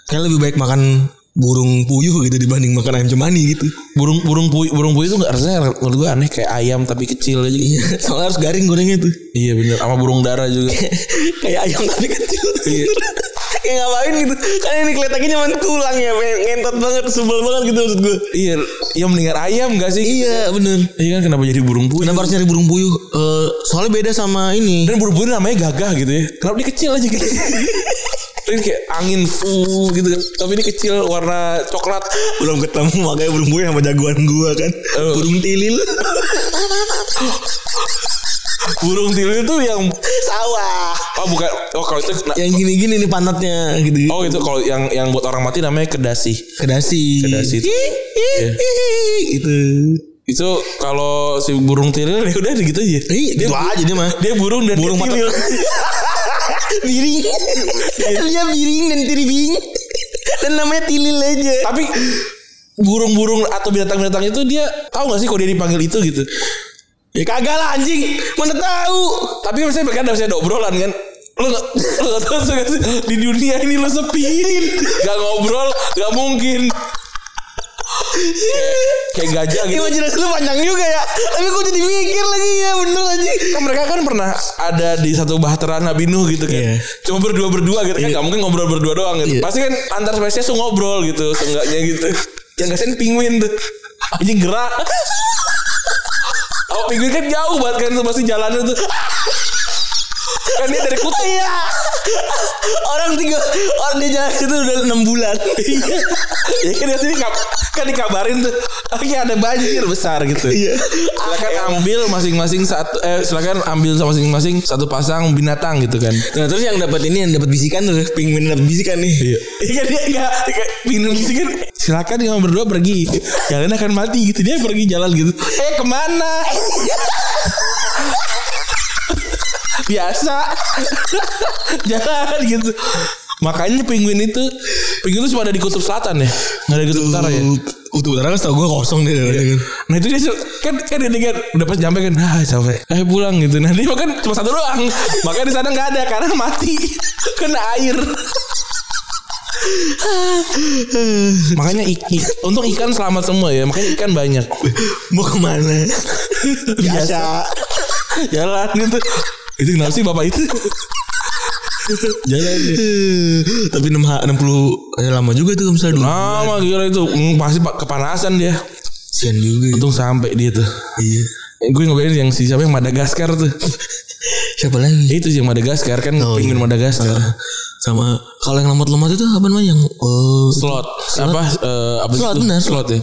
Kayak lebih baik makan burung puyuh gitu dibanding makan ayam cemani gitu. burung burung puyuh burung puyuh itu nggak rasanya menurut gue aneh kayak ayam tapi kecil aja gitu. Iya, (laughs) soalnya harus garing gorengnya tuh. iya bener sama burung dara juga (laughs) kayak ayam tapi kecil. Iya. (laughs) kayak ngapain gitu. Kan ini kelihatannya cuma tulang ya, ngentot banget, sebel banget gitu maksud gue. iya ya mendingan ayam gak sih Iya, bener. iya kan kenapa jadi burung puyuh Kenapa harus nyari burung puyuh? Eh, soalnya beda sama ini. dan burung puyuh namanya gagah gitu ya kenapa dia kecil aja gitu ini kayak angin fu gitu kan tapi ini kecil warna coklat Belum ketemu makanya burung puyuh sama jagoan gua kan. Oh. Burung tilil. burung tilir itu yang Sawah. oh bukan oh kalau itu nah, Yang gini-gini nih pantatnya gitu. oh itu kalau yang yang buat orang mati namanya kedasi Kedasi. Kedasi itu. Iya. ih, Gitu. Itu kalau si burung tilir ya udah gitu aja Ih, itu aja dia mah. dia burung dan Burung dia tilir biring. (laughs) dia biring dan tiribing. Dan namanya tilil aja. tapi burung-burung atau binatang-binatang itu dia tahu gak sih kalau dia dipanggil itu gitu Ya kagak lah anjing. Mana tahu. tapi kan kadang saya ada obrolan kan lu gak, lu gak sih di dunia ini lu sepi gak ngobrol gak mungkin kayak, gajah gitu Imajinasi lu panjang juga ya. Tapi gue jadi mikir lagi ya bener anjing. kan mereka kan pernah ada di satu bahtera Nabi Nuh gitu kan. Iya. Cuma berdua berdua gitu kan. Gak mungkin ngobrol berdua doang gitu. Iya. Pasti kan antar spesies tuh ngobrol gitu. Seenggaknya gitu. Yang kasihan penguin tuh. Anjing gerak. (laughs) Oh penguin kan jauh banget kan pasti jalannya tuh. Kan dia dari kutub. Iya. Orang tiga orang dia jalan itu udah enam bulan. Iya. ya kan dia sini kan dikabarin tuh. Oke ada banjir besar gitu. Iya. Silakan ambil masing-masing satu eh silakan ambil sama masing-masing satu pasang binatang gitu kan. Nah terus yang dapat ini yang dapat bisikan tuh penguin dapat bisikan nih. Iya. Iya kan dia enggak kayak minum gitu kan. Silakan yang berdua pergi. Kalian akan mati gitu. Dia pergi jalan gitu. Eh ke mana? (laughs) Biasa. (laughs) jalan gitu. Makanya penguin itu penguin itu cuma ada di kutub selatan ya. Nggak ada di kutub utara ya. Kutub utara kan setahu gue kosong deh. kan. Nah itu dia kan kan dia kan udah pas nyampe kan ah capek eh pulang gitu. Nah dia kan cuma satu doang. Makanya di sana nggak ada karena mati (laughs) kena air. (laughs) Makanya iki, untung ikan selamat semua ya. Makanya ikan banyak. Mau ke mana? Biasa. Jalan gitu. Itu kenapa sih bapak itu? Jalan dia. Tapi 6 60 eh, lama juga tuh misalnya dulu. Lama gila itu. Hmm, pasti pak kepanasan dia. Sian juga. ya. Untung sampai dia tuh. Iya. Eh, Gue ngebayangin yang si siapa yang Madagaskar tuh. Siapa lagi? Itu sih yang Madagaskar kan Oh, penguin iya. Madagaskar. Sama kalau yang lemot-lemot itu apa namanya yang oh, slot apa eh, apa Slot, itu? benar. slot ya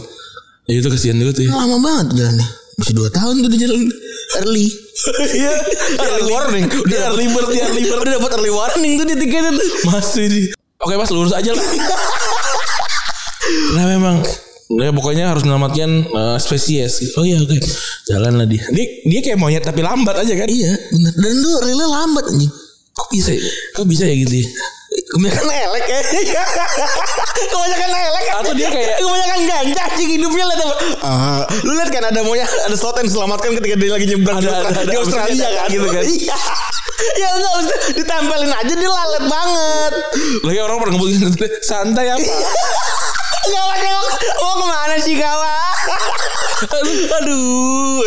ya itu kesian juga tuh ya. lama banget jalannya. Masih 2 tahun tuh dia jalan early. iya (laughs) early warning. dia early bird dia early bird Udah dapat early warning tuh dia tiketnya tuh. masih di oke mas lurus aja lah nah memang Ya pokoknya harus menyelamatkan eh, spesies. Oh iya oke. Jalan lah dia. Dia dia kayak monyet tapi lambat aja kan. Iya, bener. Dan tuh relnya lambat anjing. Kok bisa ya? Kok bisa ya gitu ya? Kebanyakan elek ya. (laughs) Kebanyakan elek. Atau dia kayak Kebanyakan ganja anjing hidupnya lihat apa? Ah, lu lihat kan ada maunya ada slot yang diselamatkan ketika dia lagi nyebrang Ada, di, ada, di Australia kan Gitu kan. Iya. Ya enggak usah ditempelin aja dia lalet banget. lagi orang pada ngebut santai apa? Enggak pakai mau, ke mana sih kawan? Aduh,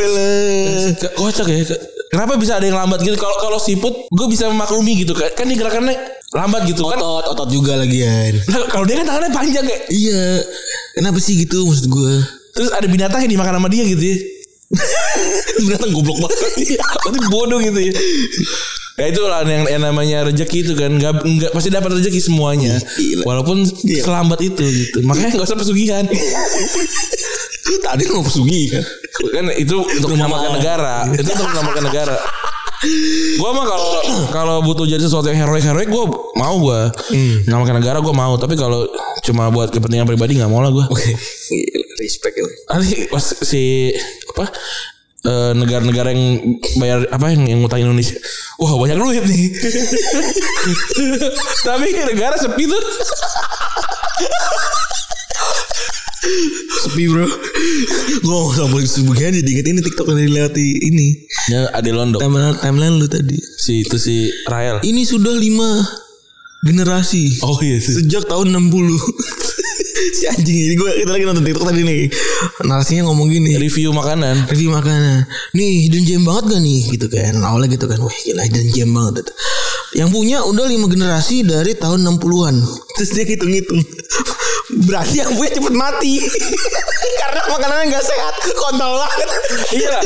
Kocak ya. Ke- Kenapa bisa ada yang lambat gitu? Kalau kalau siput, gue bisa memaklumi gitu kan. Kan dia gerakannya lambat gitu kan. Otot, otot juga lagian. Nah, kalau dia kan tangannya panjang kayak. Iya. Kenapa sih gitu maksud gue? Terus ada binatang yang dimakan sama dia gitu ya. (laughs) Binatang goblok banget. Iya, Berarti bodoh gitu ya. Ya itu lah yang, yang namanya rezeki itu kan nggak nggak pasti dapat rezeki semuanya Gila. walaupun Gila. selambat itu gitu makanya nggak usah pesugihan Tadi mau pesugi kan. kan itu untuk menyelamatkan negara itu untuk menyelamatkan negara Gua mah kalau kalau butuh jadi sesuatu yang heroik heroik gue mau gue menyelamatkan negara gue mau tapi kalau cuma buat kepentingan pribadi nggak mau lah gue (laughs) Respect ya. nanti pas si apa eh, negara-negara yang bayar apa yang yang utang Indonesia. Wah banyak duit nih. (laughs) Tapi negara sepi tuh Sepi bro. Gue mau sama sebagian jadi inget ini TikTok yang dilewati ini. ya ada Londo Timeline, timeline lu tadi. si itu si Rael Ini sudah lima generasi. oh iya sih Sejak tahun 60 (laughs) Si anjing ini gue kita lagi nonton TikTok tadi nih Narasinya ngomong gini review makanan Review makanan Nih hidden gem banget gak nih Gitu kan Awalnya gitu kan Wah gila hidden gem banget gitu. Yang punya udah lima generasi dari tahun 60-an Terus dia hitung-hitung (laughs) Berarti yang punya cepet mati. (laughs) Karena makanannya gak sehat. Kontol banget. Iya. lah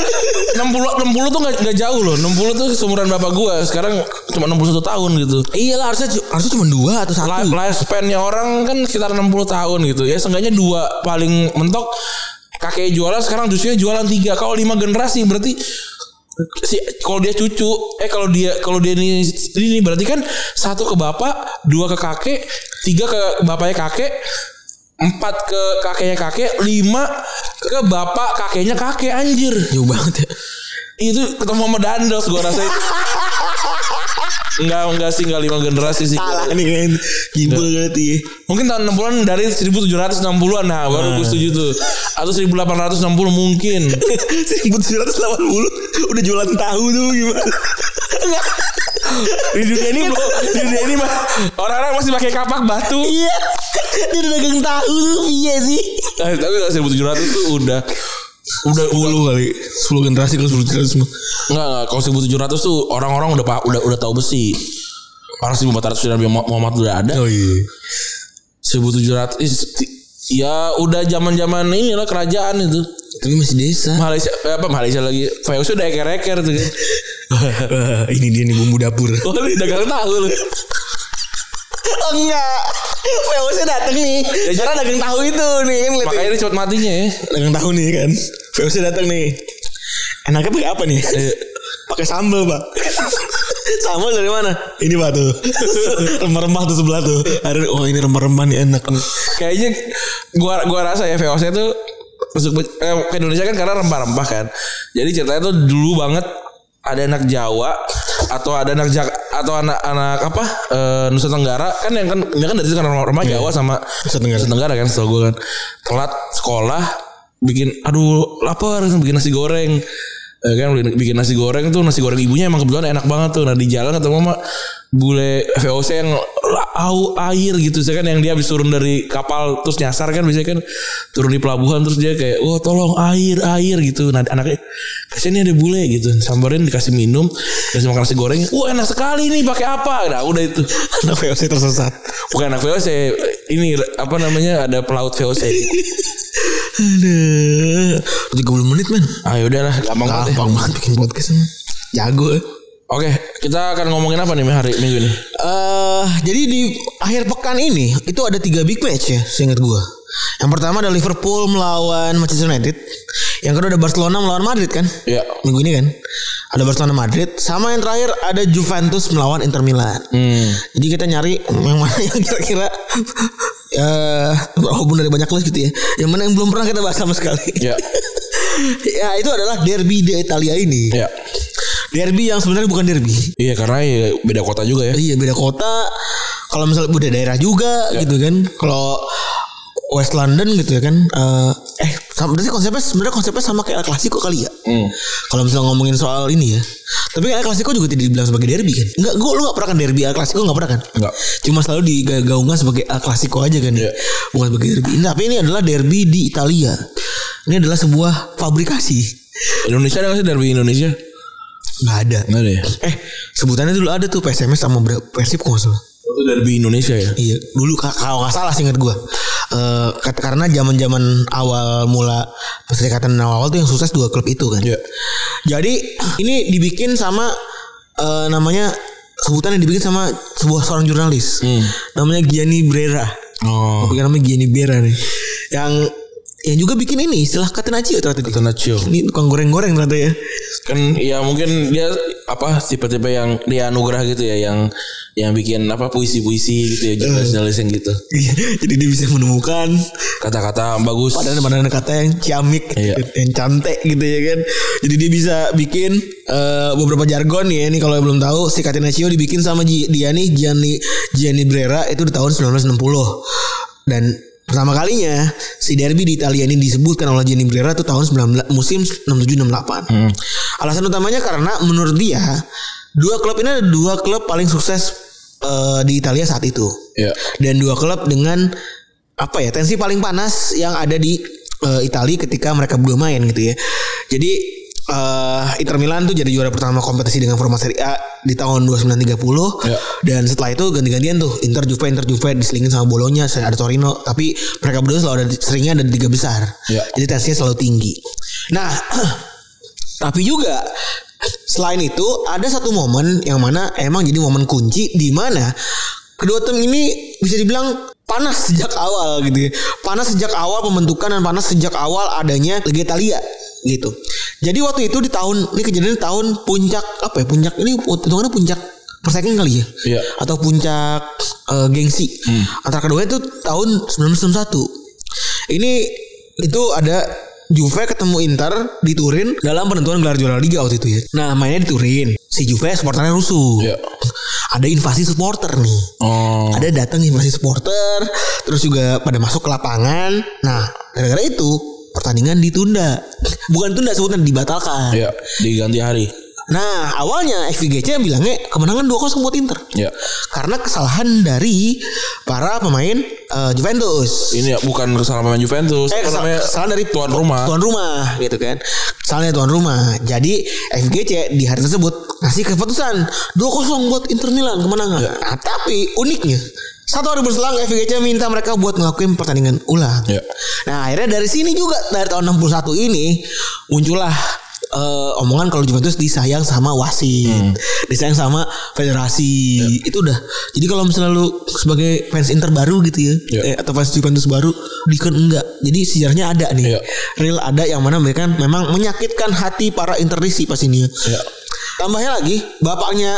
60 60 tuh gak, gak jauh loh. 60 tuh seumuran bapak gua. Sekarang cuma 61 tahun gitu. Iya lah harusnya, harusnya cuma dua atau satu. Life, lifespan-nya orang kan sekitar 60 tahun gitu. Ya seenggaknya dua paling mentok kakek jualan sekarang cucunya jualan tiga. Kalau lima generasi berarti si kalau dia cucu eh kalau dia kalau dia ini ini berarti kan satu ke bapak dua ke kakek tiga ke bapaknya kakek empat ke kakeknya kakek lima ke bapak kakeknya kakek anjir. Jauh banget ya itu ketemu sama Dandos gua rasa Enggak, enggak sih, enggak lima generasi sih. Salah nih kan Gibel berarti. Mungkin tahun 60-an dari 1760-an nah baru gue setuju tuh. Atau 1860 mungkin. (laughs) 1780 Udah jualan tahu tuh gimana? Enggak. Di dunia ini belum di dunia ini mah. Orang-orang masih pakai kapak batu. Iya. Dia udah dagang tahu tuh Iya sih. Eh, tapi kalau 1700 tuh udah udah udah 10 kali 10 generasi kalau 10 generasi semua enggak enggak kalau 1700 tuh orang-orang udah udah udah tahu besi. Orang 1400 sudah Nabi Muhammad udah ada. Oh iya 1700 ih, ti- ya udah zaman-zaman inilah kerajaan itu. Tapi masih desa Malaysia eh, apa Malaysia lagi VOC udah eker-eker tuh kan. (laughs) Ini dia nih bumbu dapur Oh, lu dagang tahu lu. Oh enggak. VOC dateng nih. Karena dagang tahu itu nih kan lihat Makanya ini cepet matinya ya. Dagang tahu nih kan. VOC dateng nih. Enaknya pakai apa nih? Pakai sambal pak. Sambal dari mana? Ini pak tuh. Rempah-rempah tuh sebelah tuh. Ada, Oh ini rempah-rempah nih enak. Nih Kayaknya gua gua rasa ya VOC itu masuk eh, ke Indonesia kan karena rempah-rempah kan. Jadi ceritanya tuh dulu banget ada anak Jawa atau ada anak Jak atau anak-anak apa eh, Nusa Tenggara kan yang kan ini kan dari situ kan rempah Jawa sama Nusa Tenggara. kan setahu gue kan. Telat sekolah bikin aduh lapar bikin nasi goreng. Eh, kan bikin nasi goreng tuh nasi goreng ibunya emang kebetulan enak banget tuh. Nah di jalan ketemu sama bule VOC yang au air gitu. Saya kan yang dia habis turun dari kapal terus nyasar kan biasanya kan turun di pelabuhan terus dia kayak oh tolong air air gitu. Nah anaknya ke sini ada bule gitu. Sambarin dikasih minum dikasih makan nasi goreng. Wah enak sekali nih pakai apa? Nah udah itu. Anak VOC tersesat. Bukan anak VOC ini apa namanya ada pelaut VOC Aduh. 30 menit men. Ah udahlah. Gampang ya. Gampang banget. Bikin podcast. Jago ya Oke, kita akan ngomongin apa nih hari minggu ini? Eh, jadi di akhir pekan ini itu ada tiga big match ya, seingat gua. Yang pertama ada Liverpool melawan Manchester United. Yang kedua ada Barcelona melawan Madrid kan? Ya. Minggu ini kan. Ada Barcelona Madrid. Sama yang terakhir ada Juventus melawan Inter Milan. Hmm. Jadi kita nyari yang mana yang kira-kira (laughs) eh walaupun dari banyak list gitu ya. Yang mana yang belum pernah kita bahas sama sekali. Ya. (laughs) ya itu adalah derby di Italia ini. Ya. Derby yang sebenarnya bukan derby. Iya karena ya beda kota juga ya. Iya beda kota. kalau misalnya udah daerah juga Ya. gitu kan. Kalau West London gitu ya kan. eh eh sama, berarti konsepnya sebenarnya konsepnya sama kayak El Clasico kali ya. Hmm. Kalau misalnya ngomongin soal ini ya. Tapi El Clasico juga tidak dibilang sebagai derby kan. Enggak, gue lu gak pernah kan derby El Clasico gak pernah kan? Enggak. Cuma selalu digaungkan sebagai El Clasico aja kan. Iya. Bukan sebagai derby. Nah, tapi ini adalah derby di Italia. Ini adalah sebuah fabrikasi. Indonesia ada nggak sih derby Indonesia? Nggak ada. Nggak ada ya. Eh, sebutannya dulu ada tuh PSMS sama Persib kok salah. Itu derby Indonesia ya. Iya, dulu ka- kalau nggak salah sih ingat gue. Eh, kat- karena zaman-zaman awal mula perserikatan awal tuh yang sukses dua klub itu kan. Iya. Jadi ini dibikin sama eh, namanya sebutan yang dibikin sama sebuah seorang jurnalis. Hmm. Namanya Gianni Brera. Oh. Bukan namanya Gianni Brera nih. Yang yang juga bikin ini istilah Catenaccio ternyata. Catenaccio. Ini tukang goreng-goreng ternyata ya. Kan ya mungkin dia apa tipe-tipe yang dia anugerah gitu ya yang yang bikin apa puisi-puisi gitu ya jurnalis-jurnalis yang gitu. Iya, (laughs) Jadi dia bisa menemukan Kata-kata bagus. padahal kata yang ciamik, Iya. yang cantik gitu ya kan. Jadi dia bisa bikin eh, beberapa jargon ya. Ini kalau belum tahu, si Catenaccio dibikin sama dia nih Gianni Gianni Brera itu di tahun 1960. Dan pertama kalinya si derby di Italia ini disebutkan oleh Gianni Brera itu tahun 19 musim 67-68. Alasan utamanya karena menurut dia dua klub ini ada dua klub paling sukses eh, di Italia saat itu Iya. dan dua klub dengan apa ya tensi paling panas yang ada di eh, Italia ketika mereka berdua main gitu ya. Jadi eh, Inter Milan tuh jadi juara pertama kompetisi dengan format Serie A di tahun 2930 Ya. dan setelah itu ganti-gantian tuh Inter Juve Inter Juve diselingin sama Bolonya ada Torino tapi mereka berdua selalu ada seringnya ada di tiga besar. Ya. Jadi tensinya selalu tinggi. Nah, (clears throat) tapi juga selain itu ada satu momen yang mana emang jadi momen kunci di mana kedua tim ini bisa dibilang panas sejak awal gitu ya. Panas sejak awal pembentukan dan panas sejak awal adanya Liga Italia gitu. Jadi waktu itu di tahun ini kejadian di tahun puncak apa ya? Puncak ini hitungannya puncak persaingan kali ya. Iya. Atau puncak eh, gengsi. Antara keduanya itu tahun 1991. Ini itu ada Juve ketemu Inter di Turin dalam penentuan gelar juara liga waktu itu ya. Nah mainnya di Turin. Si Juve supporternya rusuh. Iya. Ada invasi supporter nih. Oh. Ada datang invasi supporter, terus juga pada masuk ke lapangan. Nah, gara-gara itu pertandingan ditunda. Bukan tunda sebutnya dibatalkan. Iya, diganti hari. Nah, awalnya FVGC bilangnya kemenangan 2-0 buat Inter. Iya. Karena kesalahan dari para pemain eh, Juventus. Ini ya bukan kesalahan pemain Juventus, Eh, apa kesal- namanya? kesalahan dari tuan rumah. Tuan rumah gitu kan. Kesalahan dari tuan rumah. Jadi FGC di hari tersebut ngasih keputusan 2-0 buat Inter Milan kemenangan. Nah, tapi uniknya satu hari berselang FGC minta mereka buat ngelakuin pertandingan ulang. Iya. Nah akhirnya dari sini juga dari tahun 61 ini muncullah eh, omongan kalau Juventus disayang sama wasit, Hmm. disayang sama federasi. Itu udah. Jadi kalau misalnya lu sebagai fans Inter baru gitu ya, Iya. eh, atau fans Juventus baru, Dikon enggak. Jadi sejarahnya ada nih. Iya. Real ada yang mana mereka memang menyakitkan hati para Interisi pas ini. ya. Iya. Tambahnya lagi, bapaknya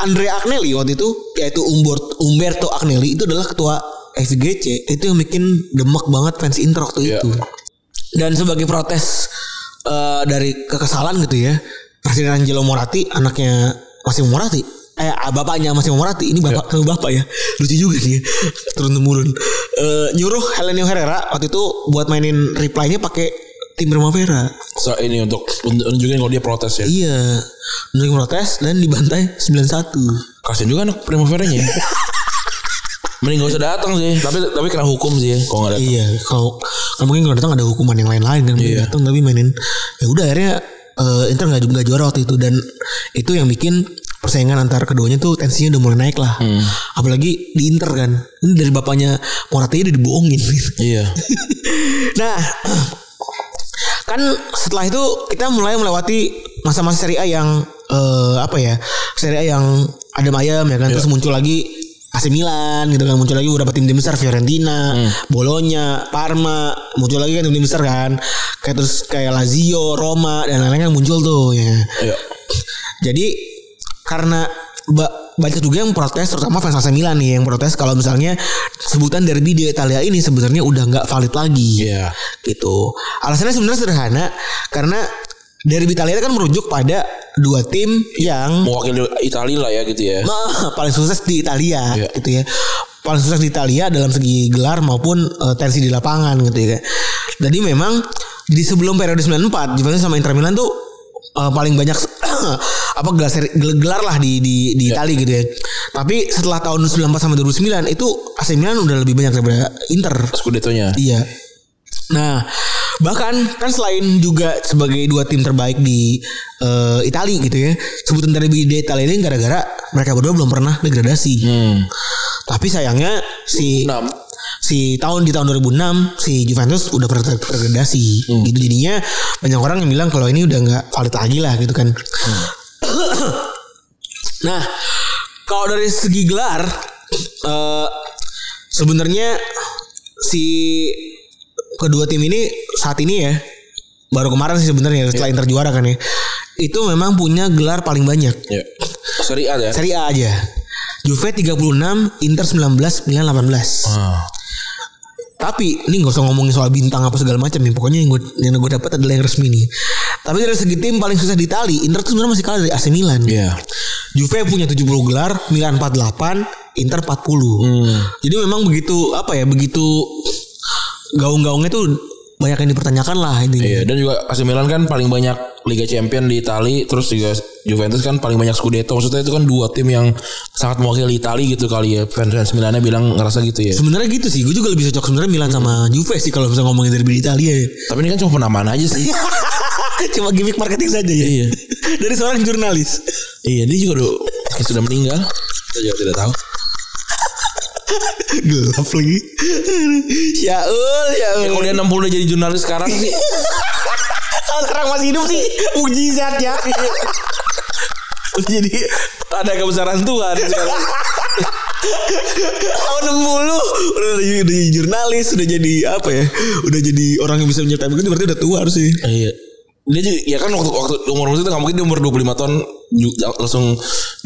Andrea Agnelli waktu itu yaitu Umberto, Umberto Agnelli itu adalah ketua FGC. Itu yang bikin demek banget fans Inter waktu Iya. itu. Dan sebagai protes eh, dari kekesalan gitu ya, Presiden Angelo Moratti, anaknya Massimo Moratti, eh bapaknya Massimo Moratti, ini bapak sama bapak ya, lucu juga nih, ya. turun temurun. Eh, nyuruh Helenio Herrera waktu itu buat mainin reply-nya pakai tim Primavera. So, ini untuk nunjukin kalau dia protes ya. Iya, menunjukin protes dan dibantai 91. Kasian juga anak primaveranya. ya. (laughs) Mending gak usah datang sih, tapi tapi kena hukum sih ya kalau nggak datang. Iya, kalau kalau mungkin kalau datang ada hukuman yang lain-lain kan Iya. datang tapi mainin ya udah akhirnya eh, Inter nggak nggak juara waktu itu dan itu yang bikin persaingan antar keduanya tuh tensinya udah mulai naik lah. Hmm. Apalagi di Inter kan. Ini dari bapaknya Morata udah dibohongin. Iya. (laughs) nah, kan setelah itu kita mulai melewati masa-masa Serie A yang eh, apa ya? Serie A yang adem ayam ya kan terus muncul lagi AC Milan gitu kan muncul lagi beberapa tim-tim besar Fiorentina, Bolonya, Parma, muncul lagi kan tim-tim besar kan. Kayak terus kayak Lazio, Roma dan lain-lain kan muncul tuh ya. Iya. Jadi karena banyak juga yang protes terutama fans AC Milan nih yang protes kalau misalnya sebutan derby di Italia ini sebenarnya udah nggak valid lagi Iya. gitu. Alasannya sebenarnya sederhana karena Derby Italia kan merujuk pada dua tim yang Mewakili Italia lah ya gitu ya. Paling sukses di Italia Iya. gitu ya. Paling sukses di Italia dalam segi gelar maupun eh, tensi di lapangan gitu ya. Jadi memang di sebelum periode 94 Juventus sama Inter Milan tuh eh, paling banyak (clears throat) apa gelar seri- gelar lah di di di Italia gitu ya. Tapi setelah tahun 94 sampai 2009 itu AC Milan udah lebih banyak daripada Inter. Scudetto-nya. Iya. Nah, bahkan kan selain juga sebagai dua tim terbaik di eh, Italia gitu ya. Sebutan dari di Italia ini gara-gara mereka berdua belum pernah degradasi. Hmm. Tapi sayangnya si Enam. si tahun di tahun 2006 si Juventus udah pernah degradasi. Gitu jadinya banyak orang yang bilang kalau ini udah nggak valid lagi lah gitu kan. (coughs) nah, kalau dari segi gelar eh sebenarnya si kedua tim ini saat ini ya baru kemarin sih sebenarnya setelah Inter juara kan ya. Itu memang punya gelar paling banyak. Ya. Seri A ya. Seri A aja. Juve 36, Inter 19, Milan 18. Ah. Tapi ini gak usah ngomongin soal bintang apa segala macam ya. Pokoknya yang gue yang gue dapat adalah yang resmi nih. Tapi dari segi tim paling sukses di Itali, Inter tuh sebenarnya masih kalah dari AC Milan. Iya. Juve punya 70 gelar, Milan 48, Inter 40. Hmm. Jadi memang begitu apa ya, begitu gaung-gaungnya tuh banyak yang dipertanyakan lah ini. Iya dan juga AC Milan kan paling banyak Liga Champion di Itali terus juga Juventus kan paling banyak Scudetto maksudnya itu kan dua tim yang sangat mewakili Itali gitu kali ya fans-fans Milannya bilang ngerasa gitu ya Sebenarnya gitu sih, gue juga lebih cocok sebenarnya Milan sama Juve sih kalau misalnya ngomongin dari Italia ya. tapi ini kan cuma penamaan aja sih (laughs) Cuma gimmick marketing saja ya. Iya. (laughs) Dari seorang jurnalis. iya dia juga udah sudah meninggal kita juga tidak tahu Gelap lagi. Syaul, ya, Syaul. kalau dia 60 udah jadi jurnalis sekarang sih Kalau sekarang masih hidup sih mujizat ya. udah jadi ada kebesaran Tuhan sekarang Tahun 60 udah, udah jadi jurnalis, udah jadi apa ya? Udah jadi orang yang bisa menyertai begitu berarti udah tua harus sih. iya dia juga ya kan waktu waktu umur umur itu nggak mungkin dia umur 25 tahun langsung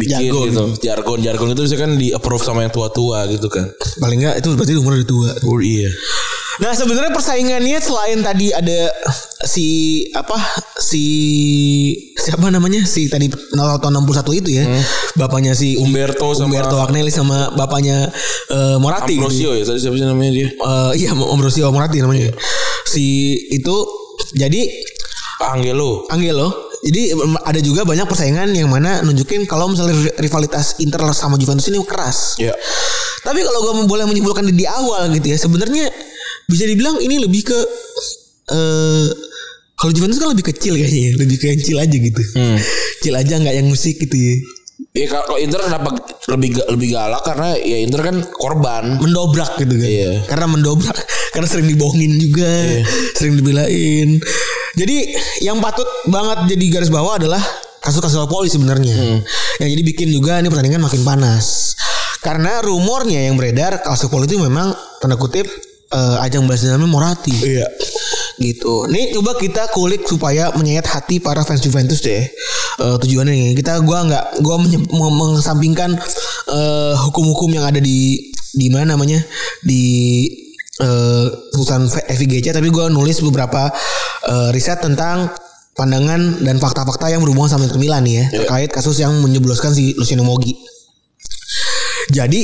bikin Jargon. gitu. Jargon jargon itu bisa kan di approve sama yang tua-tua gitu kan. Paling enggak itu berarti umur udah tua. oh iya. Nah sebenarnya persaingannya selain tadi ada si apa si siapa namanya? Si tadi tahun 61 itu ya. Bapaknya si Umberto sama Umberto Agnelli sama bapaknya eh, Moratti. Gitu. Ambrosio ya tadi siapa sih namanya dia? Eh, iya Ambrosio Moratti namanya. Si itu jadi Angelo Angelo jadi ada juga banyak persaingan yang mana nunjukin kalau misalnya rivalitas Inter sama Juventus ini keras ya tapi kalau gue boleh menyimpulkan di, awal gitu ya, sebenarnya bisa dibilang ini lebih ke eh kalau Juventus kan lebih kecil kayaknya, ya, lebih ke yang chill aja gitu. Hmm. (laughs) Chill aja nggak yang musik gitu ya. Ya kalau Inter kenapa lebih lebih galak karena ya Inter kan korban. Mendobrak gitu kan. Iya. Karena mendobrak, karena sering dibohongin juga, sering dibelain. Jadi yang patut banget jadi garis bawah adalah kasus-kasus poli sebenarnya. Yang jadi bikin juga ini pertandingan makin panas. Karena rumornya yang beredar kasus poli itu memang tanda kutip eh, ajang balas dendamnya Morati. Iya. Gitu. Nih coba kita kulik supaya menyayat hati para fans Juventus deh. Eh, tujuannya nih kita gua nggak gua mengesampingkan eh, hukum-hukum yang ada di di mana namanya di eh, perusahaan FIGC tapi gua nulis beberapa eh, riset tentang pandangan dan fakta-fakta yang berhubungan sama Inter Milan nih ya terkait kasus yang menjebloskan si Luciano Moggi. Jadi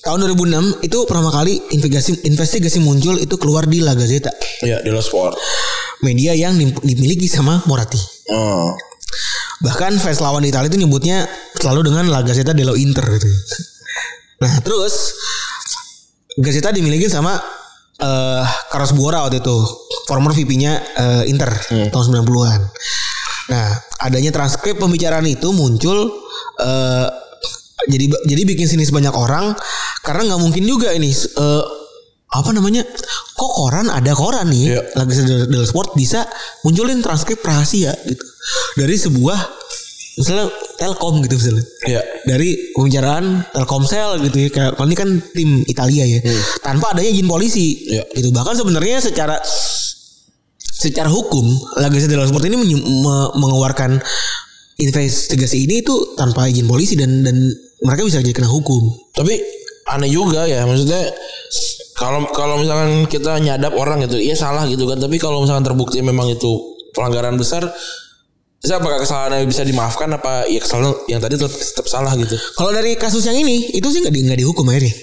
tahun 2006 itu pertama kali investigasi investigasi muncul itu keluar di La Gazzetta, Iya di Lo Sport. media yang dim- dimiliki sama Moratti. Oh. Bahkan fans lawan di Italia itu nyebutnya selalu dengan La Gazzetta dello Inter gitu. Nah, terus Gazzetta dimiliki sama eh Carlos Buora waktu itu, former VP-nya eh, Inter tahun 90-an. Nah, adanya transkrip pembicaraan itu muncul eh jadi jadi bikin sinis banyak orang karena nggak mungkin juga ini eh, apa namanya kok koran ada koran nih Iya. lagi Sport bisa munculin transkrip rahasia gitu dari sebuah misalnya Telkom gitu misalnya Iya. dari pembicaraan Telkomsel gitu ya kayak kalau ini kan tim Italia ya tanpa adanya izin polisi Iya. gitu bahkan sebenarnya secara secara hukum La Gazzetta dello Sport ini mengeluarkan investigasi ini itu tanpa izin polisi dan dan mereka bisa jadi kena hukum Tapi aneh juga ya maksudnya kalau kalau misalkan kita nyadap orang gitu, iya salah gitu kan. Tapi kalau misalkan terbukti memang itu pelanggaran besar, Terus apakah kesalahannya bisa dimaafkan apa ya kesalahan yang tadi tetap, tetap salah gitu. Kalau dari kasus yang ini itu sih nggak di, nggak dihukum akhirnya.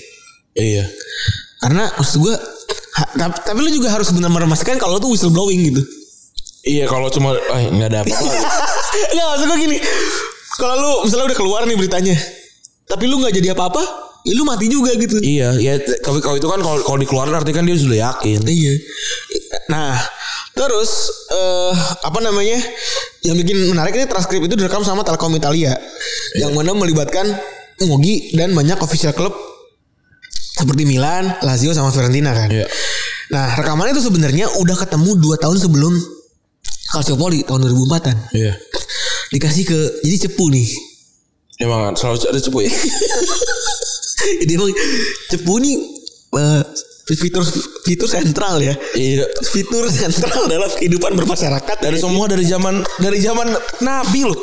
Iya. Karena maksud gue ha- tapi, tapi lu juga harus benar-benar memastikan kalau tuh whistleblowing gitu. Iya kalau cuma eh nggak ada apa-apa. (laughs) Enggak maksud gue gini. Kalau lu misalnya udah keluar nih beritanya. Tapi lu nggak jadi apa-apa, ya lu mati juga gitu. iya, ya kalau kalau itu kan kalau kalau dikeluarin artinya kan dia sudah yakin. Iya. Nah, terus eh apa namanya? Yang bikin menarik ini transkrip itu direkam sama Telkom Italia yang mana melibatkan Mogi dan banyak official klub seperti Milan, Lazio sama Fiorentina kan. Iya. Nah, rekamannya itu sebenarnya udah ketemu 2 tahun sebelum Calciopoli tahun 2004-an. Iya. Dikasih ke jadi cepu nih. Emang selalu ada cepu ya. (laughs) Jadi emang cepu nih eh, fitur fitur sentral ya. iya. Fitur sentral dalam kehidupan bermasyarakat Dari semua dari zaman dari zaman Nabi loh.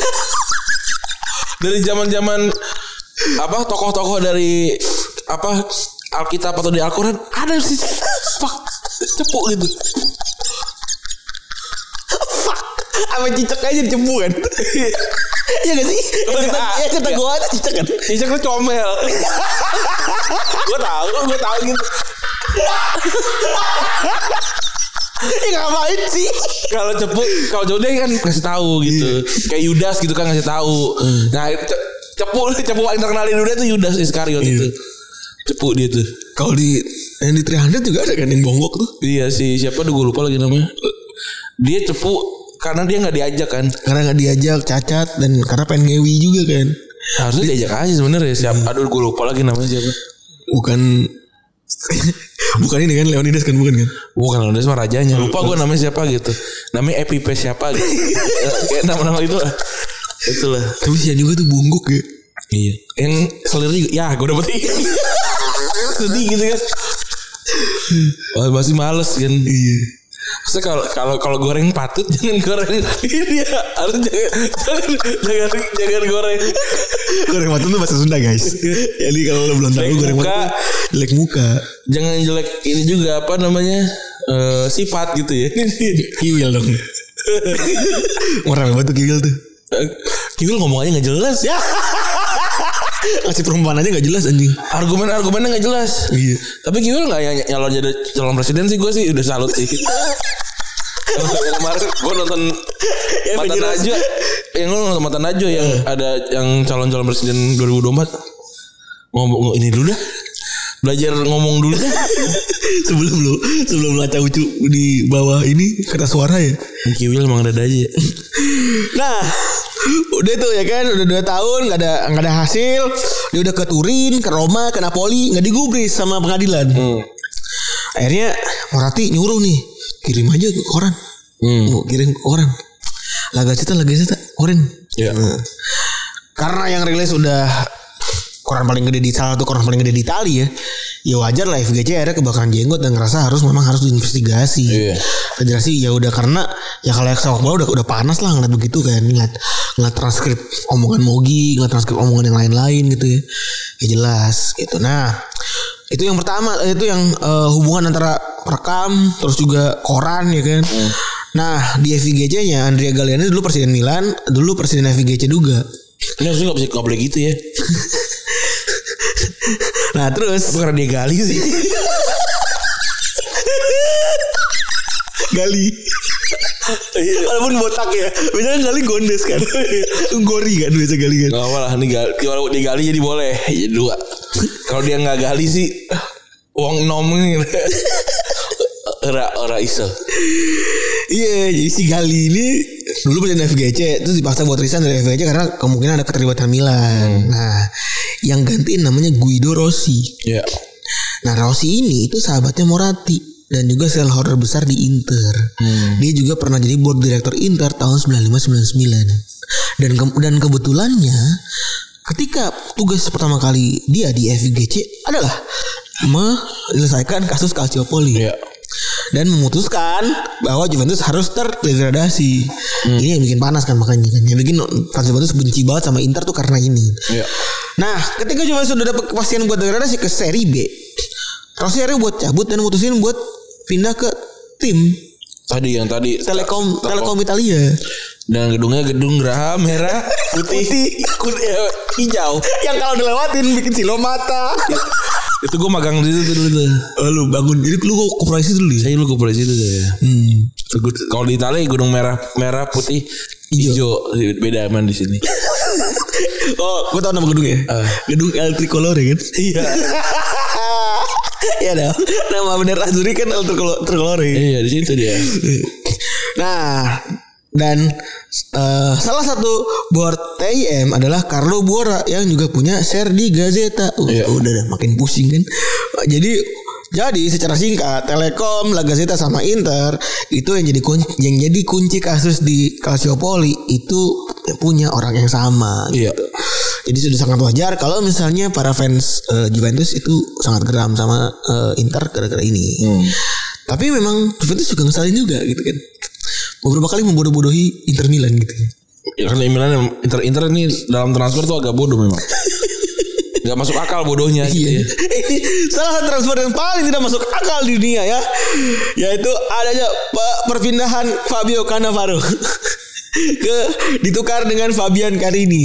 dari zaman-zaman apa tokoh-tokoh dari apa Alkitab atau di Al-Qur'an ada sih fuck cepu gitu. fuck apa cicak aja dicepu kan Iya gak sih? Ya kata, (laughs) ya kata gue aja cicak kan Cicak tuh comel. (laughs) gue tahu, gue tahu gitu. Ya ngapain sih? Kalau cepu, kalau dia kan kasih tahu gitu. Kayak Yudas gitu kan ngasih tahu. Nah, ce- cepu cepu paling terkenal di dunia tuh Yudas Iskariot itu. Cepu dia tuh. Kalau di yang di 300 juga ada kan yang bonggok tuh Iya si siapa tuh gue lupa lagi namanya. Dia cepu karena dia nggak diajak kan. Karena gak diajak cacat Dan karena pengen ngewi juga kan Harusnya diajak aja sebenarnya siapa. Aduh gue lupa lagi namanya siapa. Bukan (laughs) Bukan ini kan Leonidas kan bukan kan Bukan Leonidas mah rajanya. Lupa gue namanya siapa gitu. Namanya Epipe siapa gitu. (laughs) Kayak nama-nama itu lah. Itulah. Tapi sih juga tuh bonggok ya Iya. Yang selir juga. Ya gue dapet (laughs) Sedih gitu kan. Masih males kan. Iya Maksudnya kalau kalau kalau goreng patut (laughs) jangan goreng ini ya. Harus jangan jangan jangan, jangan goreng. Goreng matun tuh bahasa Sunda guys. Jadi kalau lo belum tahu goreng muka. matun Jelek muka. Jangan jelek ini juga apa namanya eh, sifat gitu ya. Kiwil dong. (laughs) Orang banget tuh kiwil tuh. Kiwil ngomong aja nggak jelas. ya (laughs) Ngasih perumpamaan aja gak jelas anjing. Argumen-argumennya nggak jelas. Iya. Tapi Kiwil nggak ny- nyalon jadi calon presiden sih gue sih udah salut sih. Yang kemarin gue nonton Yang Mata. Najwa. Yang lu nonton Mata Najwa yang ada yang calon-calon presiden 2024 ngomong ini dulu dah. Belajar ngomong dulu dah. (laughs) Sebelum lu Sebelum laca ucu di bawah ini Kata suara ya. Kiwil emang ada aja. (laughs) Nah Udah tuh ya kan Udah 2 tahun Gak ada nggak ada hasil Dia udah ke Turin Ke Roma Ke Napoli Gak digubris sama pengadilan Akhirnya Morati nyuruh nih Kirim aja ke koran Hmm. Mau kirim ke koran Laga cita Laga cita Koran Iya. Nah, Karena yang rilis udah koran paling gede di salah satu koran paling gede di Italia ya. Ya wajar lah FGC akhirnya kebakaran jenggot dan ngerasa harus memang harus diinvestigasi. Iya. Federasi ya udah karena ya kalau yang sepak bola udah udah panas lah ngeliat begitu kan ngeliat ngeliat transkrip omongan Mogi, ngeliat transkrip omongan yang lain-lain gitu ya. Ya jelas gitu. Nah, itu yang pertama itu yang eh, hubungan antara rekam terus juga koran ya kan. Nah di FIGC-nya Andrea Galliani dulu presiden Milan, dulu presiden FIGC juga. Ini harusnya gak bisa gak boleh gitu ya (laughs) Nah terus Itu karena dia gali sih (laughs) Gali. Walaupun botak ya. Biasanya Gali gondes kan. (laughs) Gori kan biasa Gali kan. Gak apa lah Ini gali, Kalau dia gali jadi boleh. Jadi dua. Kalau dia gak gali sih Uang nom ini. (laughs) Ora, ora iso. Iya jadi si Gali ini Dulu presiden FGC Terus dipaksa buat resign dari FGC Karena kemungkinan ada keterlibatan Milan. Nah Yang gantiin namanya Guido Rossi. Ya Nah Rossi ini itu sahabatnya Moratti dan juga shareholder besar di Inter. Dia juga pernah jadi board director Inter tahun 9599. Dan ke- dan kebetulannya ketika tugas pertama kali dia di FIGC adalah menyelesaikan kasus Calciopoli. Ya Dan memutuskan bahwa Juventus harus terdegradasi. Ini yang bikin panas kan makanya kan. Yang bikin fans Juventus benci banget sama Inter tuh karena ini. Ya Nah, ketika Juventus sudah dapat kepastian buat degradasi ke seri B, Rossi akhirnya buat cabut dan mutusin buat pindah ke tim Tadi yang tadi Telekom Telekom Italia. Dan gedungnya gedung Graha merah (laughs) putih, kun- eh, hijau. Yang kalau dilewatin bikin silo mata. (laughs) Itu gue magang di situ dulu tuh. Oh, lu bangun. Jadi lu kok koperasi dulu ya? Saya lu ke situ deh. Hmm. Kalau di Italia gedung merah merah putih hijau beda aman di sini. (laughs) Oh, gue tau nama gedungnya. Gedung El Tricolore kan? Iya. (laughs) Iya dong. Nama bener Azuri kan El Tricolore. Iya di situ dia. (laughs) Nah, dan eh, salah satu board TIM adalah Carlo Buora yang juga punya share di Gazeta. Uh, Iya. Udah dah makin pusing kan. Jadi jadi secara singkat Telekom, La Gazzetta sama Inter itu yang jadi kunci, yang jadi kunci kasus di Calciopoli itu punya orang yang sama. Iya. gitu. Jadi sudah sangat wajar kalau misalnya para fans eh, Juventus itu sangat geram sama eh, Inter gara-gara ini. Tapi memang Juventus juga ngesalin juga gitu kan. Beberapa kali membodoh-bodohi Inter Milan gitu. Ya kan Milan Inter Inter ini dalam transfer tuh agak bodoh memang. (laughs) Gak masuk akal bodohnya gitu Iya. ya. Ini (laughs) salah satu transfer yang paling tidak masuk akal di dunia ya. Yaitu adanya pe- perpindahan Fabio Cannavaro (laughs) ke ditukar dengan Fabian Carini.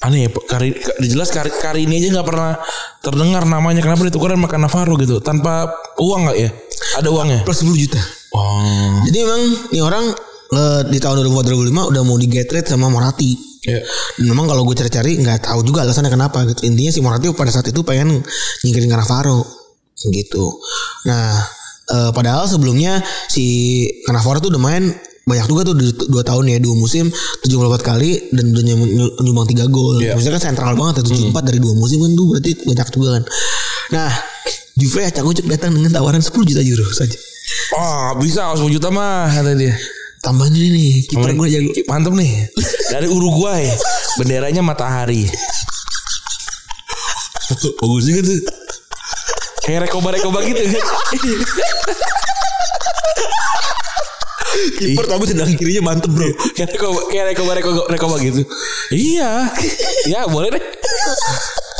Aneh ya, Kari, Ka- jelas Kari, Karini aja nggak pernah terdengar namanya. Kenapa ditukar sama Cannavaro gitu? Tanpa uang nggak ya? Ada uangnya? Plus 10 juta. Oh. Jadi memang nih orang eh, di tahun 2004 2005 udah mau di get rid sama Morati. Ya. Dan memang kalau gue cari-cari nggak tahu juga alasannya kenapa gitu. Intinya si Morati pada saat itu pengen nyingkirin Cannavaro gitu. Nah, eh, padahal sebelumnya si Cannavaro tuh udah main banyak juga tuh dua tahun ya dua musim 74 kali dan udah nyum- nyum- nyumbang 3 gol. Iya. Maksudnya kan sentral banget ya 74 dari dua musim kan tuh berarti banyak juga kan. Nah, Juve acak ucuk datang dengan tawaran 10 juta euro saja. Oh bisa 10 juta mah kata dia. Tambahan ini nih kiper gue jago. Mantep nih. Dari Uruguay. Benderanya matahari. (laughs) Bagus juga tuh. Kayak rekoba-rekoba gitu kan. Kiper tapi sedang kirinya mantep bro. kayak rekoba kayak rekoba rekoba, rekoba gitu. Iya. Ya boleh deh.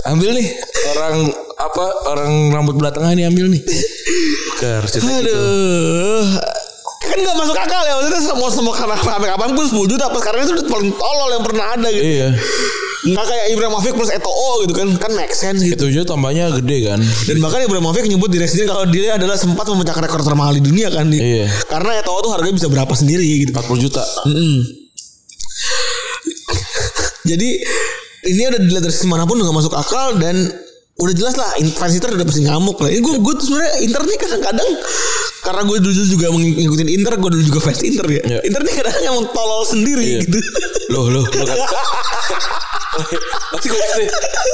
Ambil nih orang apa orang rambut belah tengah ini ambil nih. Ker cerita gitu. Kan gak masuk akal ya Maksudnya semua semua karena sampai kapan pun 10 juta Pas karena itu udah paling tolol yang pernah ada gitu Iya. Nggak kayak Ibrahimovic plus Eto'o gitu kan Kan make sense gitu Itu aja tambahnya gede kan. Dan bahkan Ibrahimovic nyebut direksinya kalau dia adalah sempat memecahkan rekor termahal di dunia kan Iya. Karena Eto'o tuh harganya bisa berapa sendiri gitu 40 juta. Mm-mm. Jadi ini udah dilihat dari sisi mana pun udah gak masuk akal dan udah jelas lah fans Inter udah pasti ngamuk lah. Ini gue gue tuh sebenarnya Inter nih kadang-kadang karena gue dulu juga mengikutin Inter, gue dulu juga fans Inter ya. Iya. Inter nih kadang emang tolol sendiri Iya. gitu. Loh loh. loh kan. Pasti gue gitu.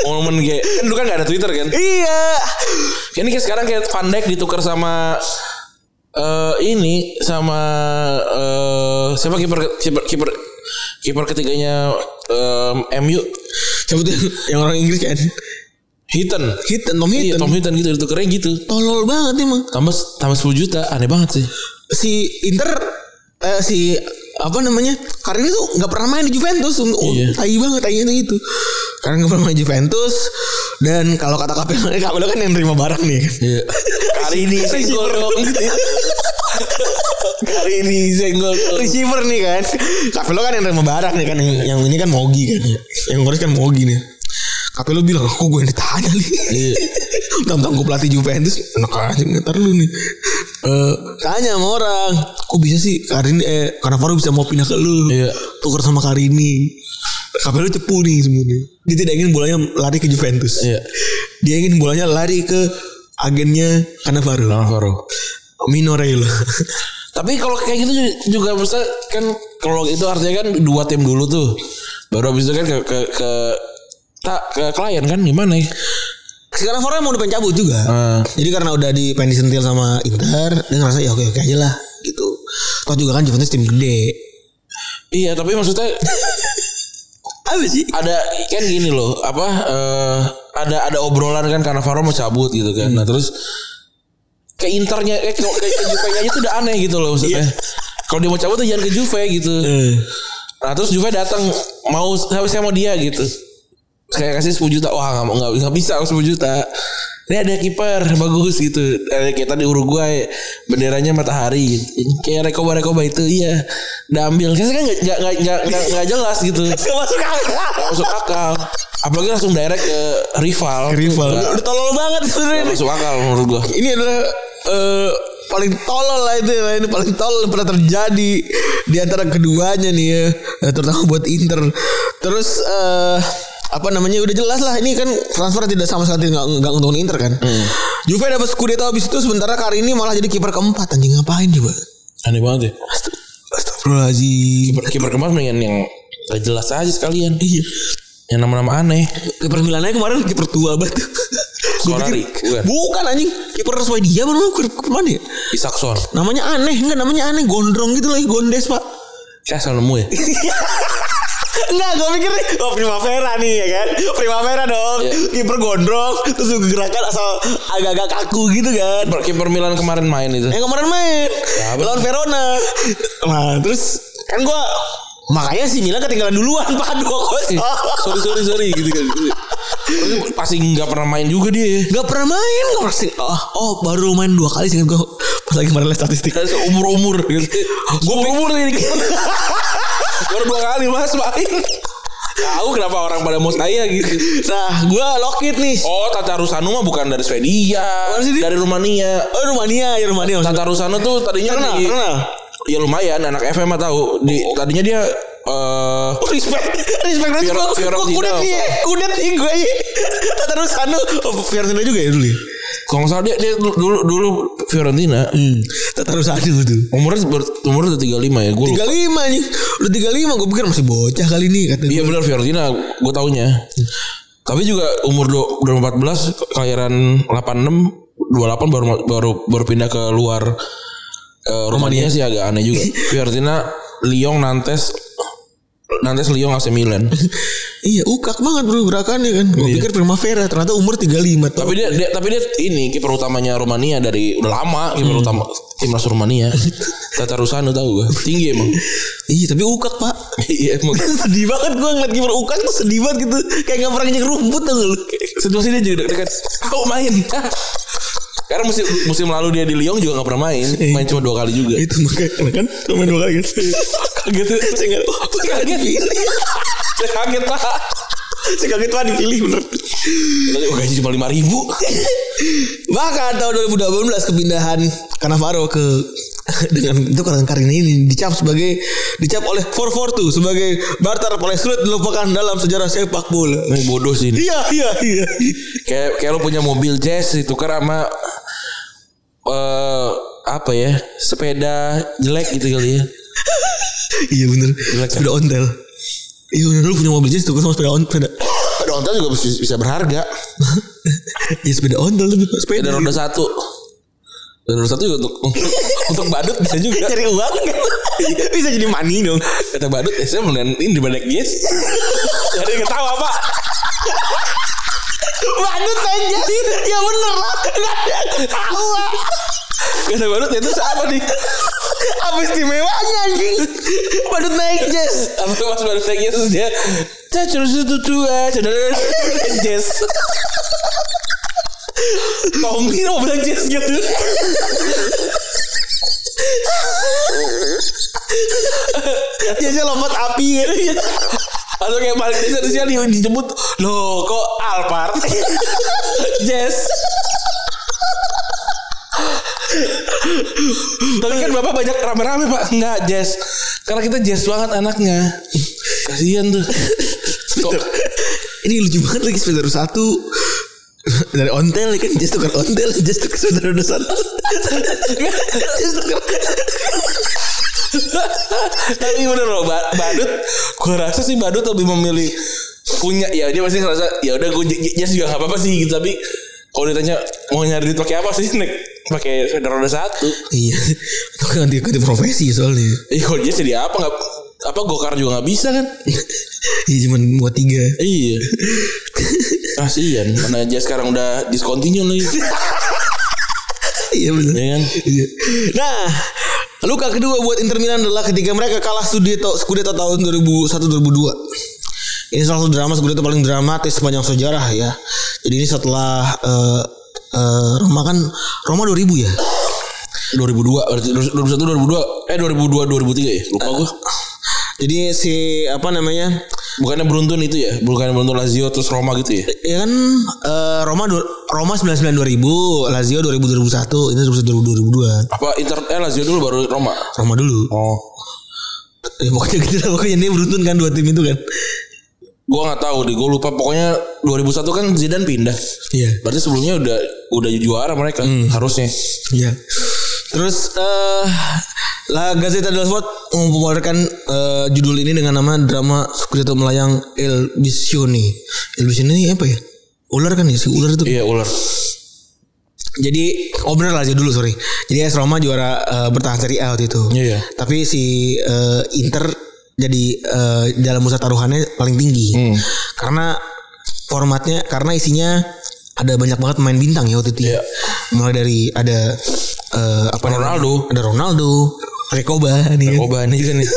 Momen kayak kan dulu kan gak ada Twitter kan. iya. Ini kayak sekarang kayak Van Dijk ditukar sama eh ini sama eh siapa kiper kiper kiper kiper ketiganya em, MU tuh yang orang Inggris kan? Hitton. Hitton, Tom Iya, Hitton. Tom Hitton gitu ditukarnya gitu. Tolol banget emang. Tambah tambah 10 juta, aneh banget sih. Si Inter eh, si apa namanya Karini tuh nggak pernah main di Juventus oh, Iya. tai banget tai itu itu karena nggak pernah main di Juventus dan kalau kata Kapelo (laughs) Kapelo kan yang terima barang nih Iya. Kali ini (laughs) dong gitu. (laughs) Kali ini senggol receiver nih kan Kapelo kan yang terima barang nih kan yang, yang ini kan Mogi kan yang ngurus kan Mogi nih Kapelo bilang kok gue yang ditanya nih Iya. Tentang gue pelatih Juventus Enak aja ntar lu nih Eh, Tanya sama orang Kok bisa sih Karini eh Cannavaro bisa mau pindah ke lu Iya. Tukar sama Karini Kapelo cepu nih sebenarnya Dia tidak ingin bolanya lari ke Juventus Iya. Dia ingin bolanya lari ke Agennya Cannavaro Navarro. Mino Raiola Tapi kalau kayak gitu juga bisa kan kalau itu artinya kan dua tim dulu tuh. Baru habis itu kan ke ke ke tak ke klien kan gimana ya? Si Cannavaro mau pengen cabut juga Ah. Jadi karena udah di pengen disentil sama Inter Dia ngerasa ya oke-oke aja lah Gitu Toh juga kan Juventus tim gede Iya, tapi maksudnya (laughs) Apa sih? ada kan gini loh, apa eh, ada ada obrolan kan karena Faro mau cabut gitu kan. Nah, terus ke Internya eh, ke, ke, ke Juve aja tuh udah aneh gitu loh maksudnya. Kalau dia mau cabut tuh jangan ke Juve gitu. Eh. Nah, terus Juve datang mau saya mau dia gitu. Saya kasih 10 juta. Wah, nggak mau nggak nggak bisa 10 juta. Ini ada kiper bagus gitu. Ada kayak tadi Uruguay benderanya matahari. Kayak rekoba rekoba itu iya. Udah ambil. Kan kan nggak nggak nggak nggak nggak- nggak jelas gitu. (laughs) Gak masuk akal. Nggak masuk akal. Apalagi langsung direct ke rival. Rival. Nggak- Udah tolol banget sebenarnya. nggak masuk akal menurut gua. Ini adalah eh, paling tolol lah itu lah. Ini paling tolol yang pernah terjadi di antara keduanya nih ya. Eh, Terutama buat Inter. Terus eh apa namanya udah jelas lah ini kan transfer tidak sama sekali nggak nggak untungin Inter kan. Juve dapat Scudetto habis itu sementara kali ini malah jadi kiper keempat anjing ngapain coba? Aneh banget ya. Ast- Astagfirullahaladzim. Kiper kiper kemarin mendingan yang gak jelas aja sekalian. Iya. Yang nama-nama aneh. Kiper Milannya kemarin kiper tua banget. Solari, bukan? bukan anjing. Kiper Swedia mana kiper mana ya? Isakson. Namanya aneh, enggak namanya aneh, gondrong gitu lagi, gondes, Pak. Saya asal nemu ya. (laughs) Enggak, gue pikir nih, oh Primavera nih ya kan. Primavera dong. Iya. Kiper gondrong, terus gerakan asal agak-agak kaku gitu kan. Kiper- Kiper Milan kemarin main itu. Yang kemarin main Siapa? lawan Verona. Nah, terus kan gua makanya si Milan ketinggalan duluan (laughs) Pak 2-0. Eh, sorry sorry sorry gitu kan. Pasti nggak pernah main juga dia. ya. Gak pernah main gak pernah sih. Oh, oh, baru main dua kali sih gue pas lagi kemarin statistik. Seumur umur gitu. Gue umur ini. Baru dua kali mas main. Tahu kenapa orang pada mau saya gitu. Nah, gue lokit nih. Oh Tata Rusano mah bukan dari Swedia, dari Rumania. Oh, Rumania, ya Rumania. maksudnya. Tata Rusano tuh tadinya Terkenal, di, terkenal. ya lumayan anak FM mah tahu. Di tadinya dia eh Oh, respect, (laughs) respect nanti gue kudet nih, ya. kudet nih gue. (laughs) Tata Rusano, oh, Fiorentina juga ya dulu. Kalau nggak salah dia, dia dulu dulu Fiorentina. Hmm, Tata Rusano tuh. Umurnya ber- umurnya udah 35 ya. Gue Tiga lima nih, udah tiga lima. Gue pikir masih bocah kali ini kata Iya benar Fiorentina gue taunya. Tapi juga umur du- udah 14 kelahiran 86 28 baru baru baru pindah ke luar eh, Rumania sih agak aneh juga. (laughs) Fiorentina, Lyon, Nantes Nantes Lyon AC Milan. (laughs) Iya, ukak banget bro gerakannya kan. Gue pikir Primavera, ternyata umur 35 tahun. tapi dia, dia tapi dia ini kiper utamanya Rumania dari udah lama kiper utama timnas Rumania. (laughs) Tata Rusano tahu gue. Tinggi emang. (laughs) Iya, tapi ukak pak. Iya emang. sedih banget gue ngeliat kiper ukak tuh sedih banget gitu. Kayak gak pernah nginjek rumput gak lu. Situasi dia juga dekat. Kau main. Karena musim musim lalu dia di Lyon juga gak pernah main. Main cuma dua kali juga. Itu makanya kan cuma dua kali kan. Kaget tuh. Saya nggak, oh, saya kaget. Saya kaget pak. Saya kaget pak dipilih bener. Oh, gaji cuma lima ribu. Bahkan tahun 2018 kepindahan Cannavaro ke (laughs) dengan itu karena karena ini dicap sebagai dicap oleh 442 sebagai barter paling sulit dilupakan dalam sejarah sepak bola. Ini bodoh sih ini. Iya iya iya. Kayak kayak lo punya mobil jazz itu kan sama eh apa ya sepeda jelek gitu kali ya. (laughs) Iya bener. Jelek, kan? Sepeda ontel. Iya bener lu punya mobil jenis tuh sama sepeda ontel. Sepeda, Sepeda ontel juga bisa, bisa berharga. (laughs) Iya sepeda ontel tuh sepeda. Ada roda satu. Roda roda satu juga untuk (laughs) untuk badut bisa juga. Cari uang kan. (laughs) Bisa jadi money dong. Kata badut, eh saya mendingan ini di badek jazz. Jadi ketawa pak. Badut aja. Ya bener lah. Enggak ada lah. Kata badut itu apa nih? Apa istimewanya anjing? Badut naik jazz. Apa pas badut naik jazz dia Cacur satu tua Saudara (laughs) jazz Tommy mau bilang jazz gitu Jazznya lompat api. Gitu. Atau kayak balik desa di- dijemput. Loh kok Alphard? Jazz Tapi kan bapak banyak rame-rame pak. Enggak jazz Karena kita jazz banget anaknya. Kasian tuh. Kok Ini lucu banget lagi sepeda satu (laughs) dari ontel kan jazz tukar ontel jazz tukar roda satu jazz tukar Tapi bener loh ba- Badut Gue rasa sih Badut lebih memilih Punya. Ya dia pasti ngerasa Ya udah gue j- jazz juga gak apa-apa sih gitu. Tapi Kalau ditanya Mau nyari duit pakai apa sih (laughs) Nek pakai roda satu. Iya. Itu kan ganti ganti profesi soalnya. Iya kalau jazz jadi apa nggak apa gokar juga nggak bisa kan? iya cuman buat tiga iya. Kasian mana jazz sekarang udah discontinue lagi. iya benar ya kan? Iya. Nah, luka kedua buat Inter Milan adalah ketika mereka kalah Scudetto Scudetto tahun 2001 2002. Ini salah satu drama Scudetto paling dramatis sepanjang sejarah ya. Jadi ini setelah eh, eh, Roma kan Roma 2000 ya. 2002 berarti 2001 2002 eh 2002 2003 ya lupa gue Jadi si apa namanya? bukannya beruntun itu ya bukannya beruntun Lazio terus Roma gitu ya Ya kan eh, Roma Roma 99 2000, Lazio 2000 2001, ini 2002 2002. apa Inter eh Lazio dulu baru Roma Roma dulu. oh Ya, pokoknya gitu lah pokoknya dia beruntun kan dua tim itu kan. gue nggak tahu deh gue lupa pokoknya 2001 kan Zidane pindah Iya. berarti sebelumnya udah udah juara mereka harusnya Iya. Terus eh La Gazzetta dello Sport mempopulerkan eh, judul ini dengan nama drama Scudetto melayang El Visione. El Visione ini apa ya? Ular kan ya si ular itu. iya ular Jadi oh bener Lazio dulu sorry. Jadi AS Roma juara eh, bertahan Serie A waktu itu. Iya, iya. Tapi si eh, Inter jadi eh, dalam bursa taruhannya paling tinggi. Hmm. Karena formatnya karena isinya ada banyak banget pemain bintang ya waktu itu. ya. Iya. Mulai dari ada eh, apa namanya? Ronaldo. ada Ronaldo, Rekoba nih. oh ini kan nih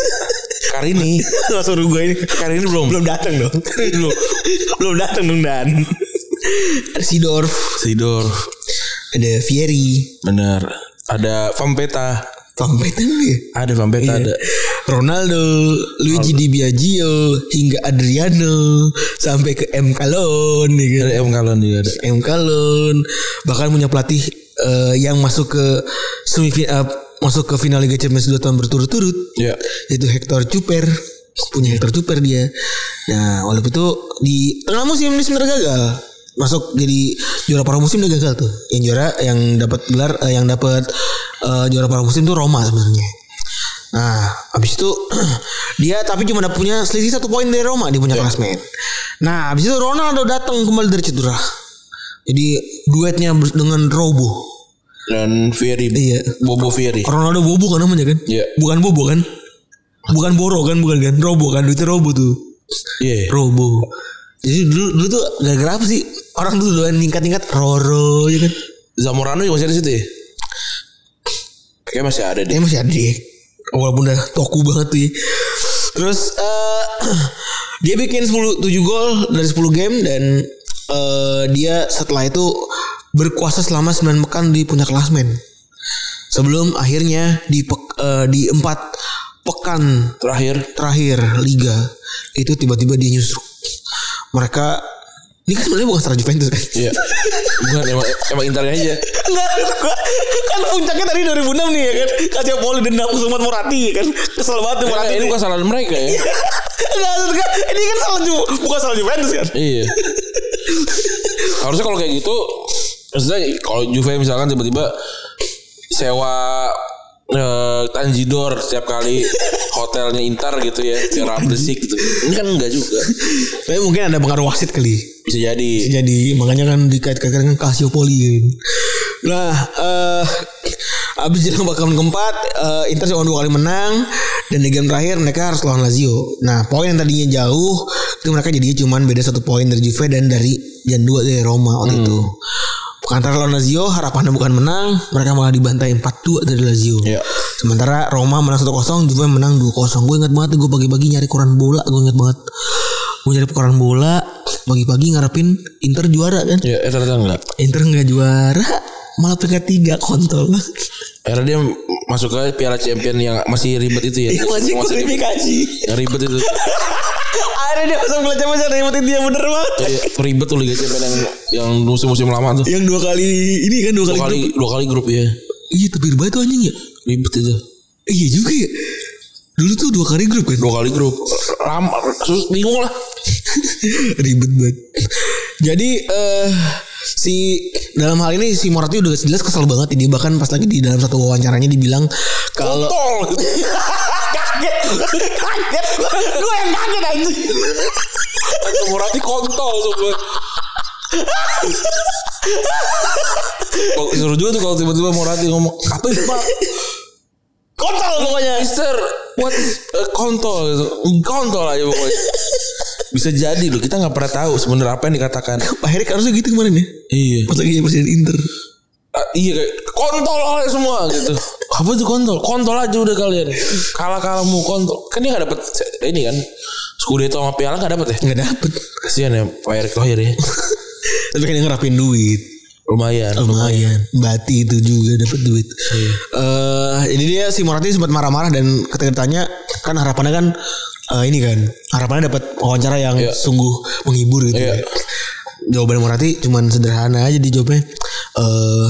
Karini. (laughs) Langsung gue ini. Karini belum? Belum datang dong. belum? (laughs) Belum datang dong dan. Ada Sidorf, Sidor ada Fieri, bener. Ada Vampeta. Basten ya? ada Vampeta ada. Ronaldo, Luigi Di Biagio, hingga Adriano, sampai ke M Kalon, ya kan? ada M Kalon juga ada. M Kalon, bahkan punya pelatih eh, yang masuk ke semifinal, masuk ke final Liga Champions dua tahun berturut-turut, ya yaitu Hector Cuper, punya Hector Cuper dia. Nah, walaupun itu di tengah musim dia sebenarnya gagal. Masuk jadi juara paruh musim dia gagal tuh. Yang juara yang dapat gelar eh, yang dapat eh, juara paruh musim tuh Roma sebenarnya. Nah, habis itu (clears throat) dia tapi cuma dapat punya selisih satu poin dari Roma dia punya klasmen. Nah, habis itu Ronaldo datang kembali dari cedera. Jadi duetnya dengan Robo. dan Fieri Iya. Bobo Fieri Ronaldo Bobo kan namanya kan? Iya. Bukan Bobo kan? Bukan Boro kan bukan kan? Robo kan duitnya Robo tuh. iya Robo. Jadi dulu dulu tuh gara-gara apa sih? Orang tuh doain tingkat-tingkat Roro ya kan? Zamorano juga masih ada situ ya Kayaknya masih ada deh Dia masih ada deh. Walaupun udah toku banget tuh ya. Terus eh (clears throat) dia bikin 10 7 gol dari 10 game dan eh dia setelah itu berkuasa selama 9 pekan di puncak klasmen. Sebelum akhirnya di pek- eh, di 4 pekan Terakhir terakhir liga itu tiba-tiba dia nyusruk. Mereka ini kan sebenarnya bukan secara Juventus kan? Iya Bukan emang, emang Internya aja Enggak, gua- kan puncaknya tadi 2006 nih ya kan. Kaca Poli dendam ke Sumat Morati ya kan. Kesel banget tuh Enggak, Morati. Ini bukan salah mereka ya Enggak, maksud gua, ini kan salah Ju- bukan salah Juventus kan. Iya Harusnya kalau kayak gitu Maksudnya kalau Juve misalkan tiba-tiba Sewa eh, Tanjidor setiap kali hotelnya Inter gitu ya (laughs) biar bersih gitu. Ini kan enggak juga. Tapi mungkin ada pengaruh wasit kali. Bisa jadi. Jadi makanya kan dikait-kaitkan dengan Calciopoli kan. Nah, eh abis jelang bakal keempat, eh, Inter cuma dua kali menang dan di game terakhir mereka harus lawan Lazio. Nah, poin yang tadinya jauh itu mereka jadinya cuma beda satu poin dari Juve dan dari yang dua dari Roma waktu itu. Antara lawan Lazio harapannya bukan menang, mereka malah dibantai 4-2 dari Lazio. Iya. Sementara Roma menang 1-0, Juve menang 2-0. Gue ingat banget gue pagi-pagi nyari koran bola, gue ingat banget. Gue nyari koran bola, pagi-pagi ngarepin Inter juara kan. Ya, eh, ternyata enggak. Inter nggak juara, malah peringkat tiga kontol. Akhirnya dia masuk ke Piala Champion yang masih ribet itu ya. Iya masih Yang kualifikasi. Yang ribet itu. Akhirnya dia masuk belajar macam ribet dia bener banget. Iya, ribet tuh Liga Champion yang yang musim-musim lama tuh. Yang dua kali ini kan dua kali. Dua kali grup. dua kali grup ya. Iya tapi ribet tuh anjing ya. Ribet itu. Iya juga ya. Dulu tuh dua kali grup kan. Dua kali grup. Lama, bingung lah. (laughs) ribet banget. Jadi eh si dalam hal ini si Morati udah jelas kesel banget. Dia bahkan pas lagi di dalam satu wawancaranya dibilang kalau (laughs) kaget. Kaget. Gue yang kaget anjing. Murati kontol semua. (laughs) Kok seru juga tuh kalau tiba-tiba Morati ngomong apa itu pak? Kontol pokoknya Mister, what is a kontol gitu. Kontol aja pokoknya. Bisa jadi loh, kita nggak pernah tahu sebenarnya apa yang dikatakan. (laughs) Pak Herik harusnya gitu kemarin ya Iya. pas lagi presiden Inter Ah, iya kayak kontol oleh semua gitu. Apa itu kontol? Kontol aja udah kalian. Kalah kalahmu kontol. Kan dia nggak dapet ini kan. Scudetto sama Piala nggak dapet ya? nggak dapet Kasihan ya Pak Erick Thohir ya. (laughs) tapi kan yang ngerapin duit Lumayan. lumayan Bati itu juga dapat duit eh jadi dia si Moratti sempat marah-marah dan ketika ditanya kan harapannya kan eh, ini kan harapannya dapat wawancara yang Iya. sungguh menghibur gitu Iya. ya. jawaban Moratti cuman sederhana aja di jawabnya eh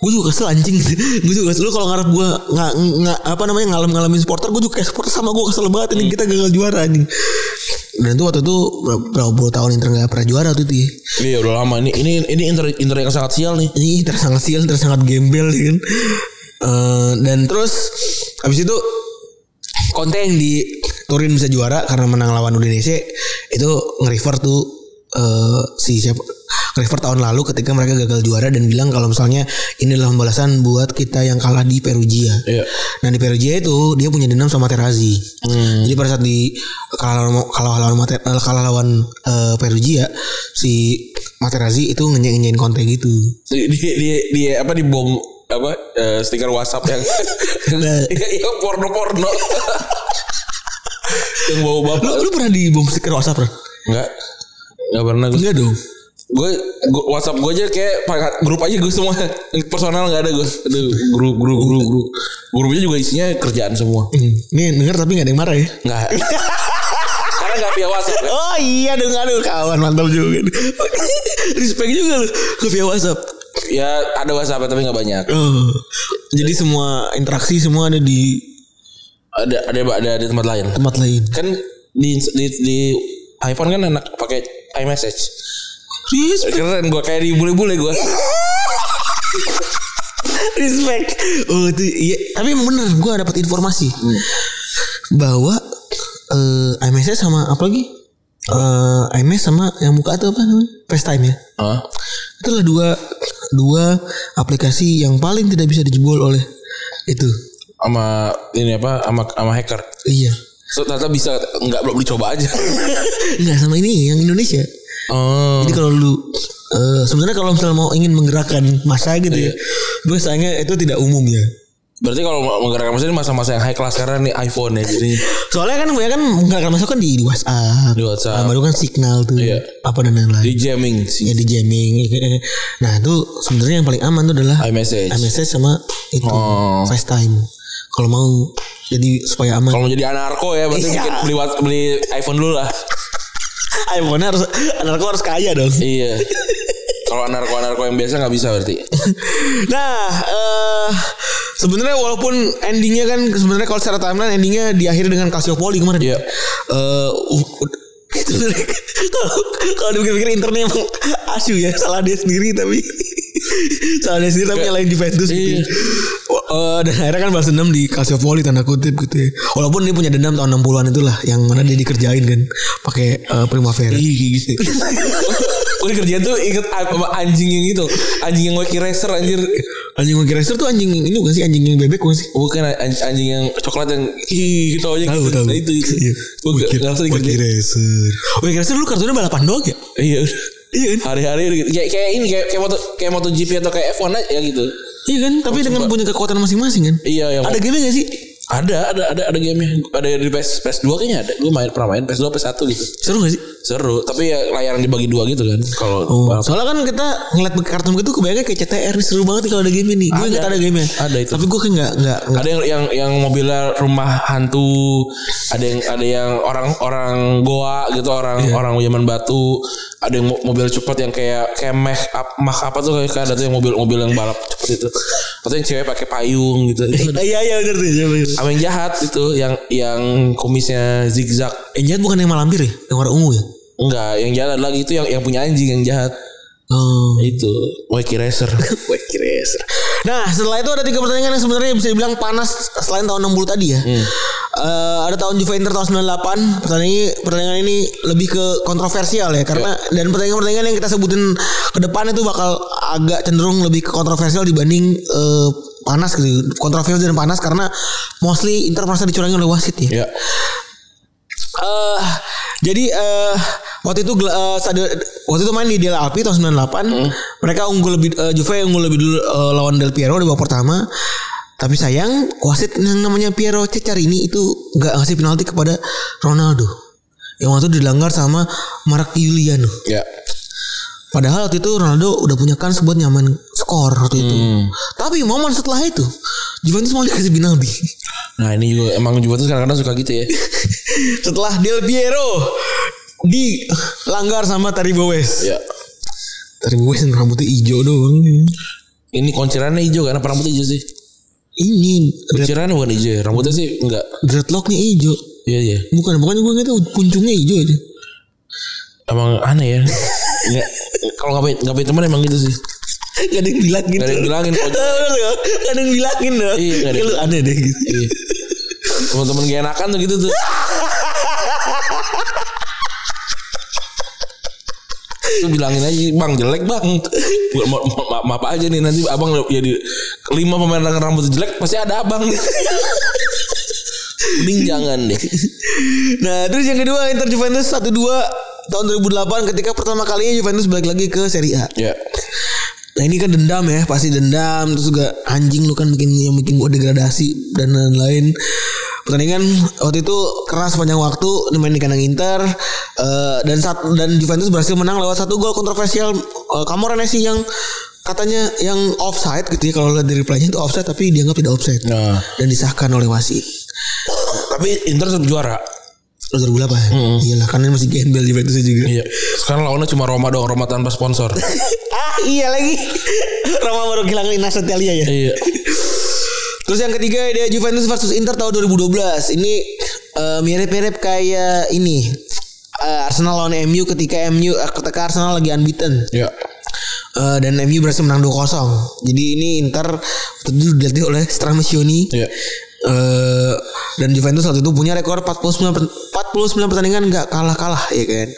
gue juga kesel anjing. (laughs) Gue juga kesel. Lu kalau ngarep gue nggak nggak apa namanya ngalam ngalamin supporter gue juga kayak supporter sama gue kesel banget ini kita gagal juara anjing. Dan itu waktu itu berapa, puluh tahun Inter nggak pernah juara waktu itu ya. Iya udah lama. Ini ini ini Inter Inter yang sangat sial nih. ini tersangat sial tersangat gembel ya kan. Eh, dan terus habis itu Conte yang di Turin bisa juara karena menang lawan Udinese itu nge-refer tuh eh, si siapa nge-refer tahun lalu ketika mereka gagal juara dan bilang kalau misalnya ini adalah pembalasan buat kita yang kalah di Perugia. Iya. Nah di Perugia itu dia punya dendam sama Materazzi. Jadi pada saat di kalah lawan kalah lawan eh, kalah lawan eh, Perugia si Materazzi itu ngenyek-nyenyain Conte gitu. Di di di, apa di bom apa eh, stiker WhatsApp yang (laughs) Nah. (laughs) yang, yang porno-porno. (laughs) yang bawa bapak. Lu, lu pernah di bom stiker WhatsApp Ren? Enggak. Enggak pernah gue. Enggak dong. Gue WhatsApp gue aja kayak grup aja gue semua. Personal enggak ada gue. Aduh, grup grup grup grup. Grupnya juga isinya kerjaan semua. Hmm, Nih denger tapi gak ada yang marah ya. Enggak. Karena enggak via WhatsApp. ya. Oh iya dong aduh kawan mantap juga. Respect juga lu ke via WhatsApp. Ya ada WhatsApp tapi enggak banyak. Oh. Jadi semua interaksi semua ada di Ada ada ada di tempat lain. tempat lain. Kan di di, di iPhone kan enak pakai iMessage. Respect. Keren gue kayak di bule-bule gue. Respect. Oh itu iya. Tapi bener gue dapat informasi bahwa eh iMessage sama apa lagi? Eh iMessage sama yang buka itu apa namanya? FaceTime ya. Hah? Itulah dua dua aplikasi yang paling tidak bisa dijebol oleh itu. Sama ini apa? Sama sama hacker. Iya. So, ternyata bisa nggak belum dicoba aja. (laughs) Enggak sama ini yang Indonesia. Oh. Jadi kalau lu eh, sebenarnya kalau misalnya mau ingin menggerakkan masa gitu ya, biasanya itu tidak umum ya. Berarti kalau menggerakkan mesin masa-masa yang high class karena nih iPhone ya jadi Soalnya kan ya kan menggerakkan masa kan di, di WhatsApp, Di WhatsApp. Nah, baru kan signal tuh, Iya. apa dan lain-lain. di jamming Ya sih. di jamming. (laughs) Nah itu sebenarnya yang paling aman tuh adalah iMessage. iMessage sama itu Oh. FaceTime. Kalau mau jadi supaya aman. Kalau mau jadi anarko ya berarti Iya. beli beli iPhone dulu lah. (laughs) iPhone harus anakku harus kaya dong. iya. Kalau anarko-anarko yang biasa nggak bisa berarti. (laughs) Nah, eh sebenarnya walaupun endingnya kan sebenarnya kalau secara timeline endingnya diakhiri dengan Calciopoli kemarin. Iya. Eh, u- u- itu kalau kalau dipikir-pikir internet emang asu ya salah dia sendiri tapi salah dia sendiri tapi nyalain Juventus gitu. Iya. Eh, dan akhirnya kan balas dendam di Calciopoli tanda kutip gitu ya. Walaupun dia punya dendam tahun 60-an itulah yang mana dia dikerjain kan pakai eh, Primavera. Iya gitu. (laughs) Gue kerja tuh inget anjing yang itu, anjing yang wacky racer anjir. Anjing Monkey Racer tuh anjing ini bukan sih anjing yang bebek bukan sih? Bukan anjing, anjing yang coklat yang ih gitu aja Tahu gitu. tahu. Nah, itu itu. Iya. Gue gak gak ngerti Monkey kerja. Racer. Monkey Racer lu kartunya balapan doang ya? Iya. Iya kan? Hari-hari gitu. Kayak kayak ini kayak kayak moto kayak MotoGP atau kayak F1 aja ya gitu. Iya kan? Tapi dengan punya kekuatan masing-masing kan? Iya yang Ada game gak sih? Ada ada ada ada gamenya ada di PS PS 2 kayaknya ada gue main pernah main PS 2 PS 1 gitu Seru gak sih? seru tapi ya layaran dibagi dua gitu kan kalau Oh, soalnya kan kita ngeliat kartun gitu kebayangnya kayak CTR nih seru banget kalau ada game ini. Gue ingat ada game Ada itu. Tapi gue kayak nggak nggak nggak. ada yang yang yang mobilnya rumah hantu ada yang ada yang orang orang goa gitu orang orang zaman batu ada yang mo- mobil cepat yang kayak kayak up mach apa tuh kayak ada tuh yang mobil mobil yang balap cepet itu atau yang cewek pakai payung gitu. (laughs) Iya iya bener tuh. Sama yang jahat itu yang yang kumisnya zigzag Yang jahat bukan yang malampir ya? Yang warna ungu ya? enggak yang jahat lagi itu yang yang punya anjing yang jahat Oh. itu Wacky Racer (laughs) Wacky Racer. Nah setelah itu ada tiga pertandingan yang sebenarnya bisa dibilang panas selain tahun 60 tadi ya. Eh, ada tahun Juve Inter tahun 98. Pertandingan ini, pertandingan ini lebih ke kontroversial ya karena dan pertandingan-pertandingan yang kita sebutin ke depan itu bakal agak cenderung lebih ke kontroversial dibanding eh, panas gitu. Kontroversial dan panas karena mostly Inter merasa dicurangi oleh wasit ya. ya Eh, jadi eh waktu itu eh, stadion waktu itu main di Del Alpi tahun 98. Mereka unggul lebih eh, Juve unggul lebih dulu eh, lawan Del Piero di babak pertama. Tapi sayang wasit yang namanya Piero Cecarini itu nggak ngasih penalti kepada Ronaldo. Yang waktu itu dilanggar sama Mark Giuliano. ya Padahal waktu itu Ronaldo udah punya kans buat nyamain skor waktu itu. Hmm. Tapi momen setelah itu Juventus malah dikasih penalti. Nah ini juga emang Juventus kadang-kadang suka gitu ya. (laughs) setelah Del Piero dilanggar sama Taribo West. ya. Taribo West yang rambutnya hijau doang. Ini kuncirannya hijau karena rambutnya hijau sih. Ini dread, Kuncirannya bukan hijau ya. Rambutnya sih enggak. dreadlocknya hijau. Iya iya. Bukan, bukan gue ngeliatnya puncungnya hijau aja. Emang aneh ya. (laughs) Enggak. Kalau ngapain ngapain teman emang gitu sih. Gak ada yang bilangin. Gak ada yang bilangin. Gak ada yang bilangin dong. Iya, nggak ada yang Lu aneh deh gitu. Iya. Teman-teman gak enakan tuh gitu tuh. Itu bilangin aja bang jelek bang ma ma ma- maaf aja nih nanti abang jadi lima pemain dengan rambut jelek pasti ada abang Mending jangan deh Nah terus yang kedua Inter Juventus 1-2 tahun 2008 ketika pertama kalinya Juventus balik lagi ke Serie A. Ya Nah ini kan dendam ya pasti dendam terus juga anjing lu kan bikin yang bikin gua degradasi dan lain-lain. Pertandingan waktu itu keras panjang waktu main di kandang Inter eh, dan saat dan Juventus berhasil menang lewat satu gol kontroversial uh, Camoranesi yang katanya yang offside gitu ya kalau lihat dari replaynya itu offside tapi dianggap tidak offside Nah dan disahkan oleh wasit. Tapi Inter tetap juara 2008 ya? Iyalah karena masih gembel Juventus juga. Iya Sekarang lawannya cuma Roma doang Roma tanpa sponsor (laughs) ah iya lagi. Roma baru kehilangan Inas Italia ya. Iya (laughs) Terus yang ketiga ada Juventus versus Inter tahun 2012. Ini eh, mirip-mirip kayak ini. Eh, Arsenal lawan MU ketika MU eh, ketika Arsenal lagi unbeaten. Ya Eh, dan MU berhasil menang 2-0. Jadi ini Inter dilatih oleh Stramisioni. Iya Eh, dan Juventus waktu itu punya rekor 49 per- 49 pertandingan nggak kalah-kalah ya kan.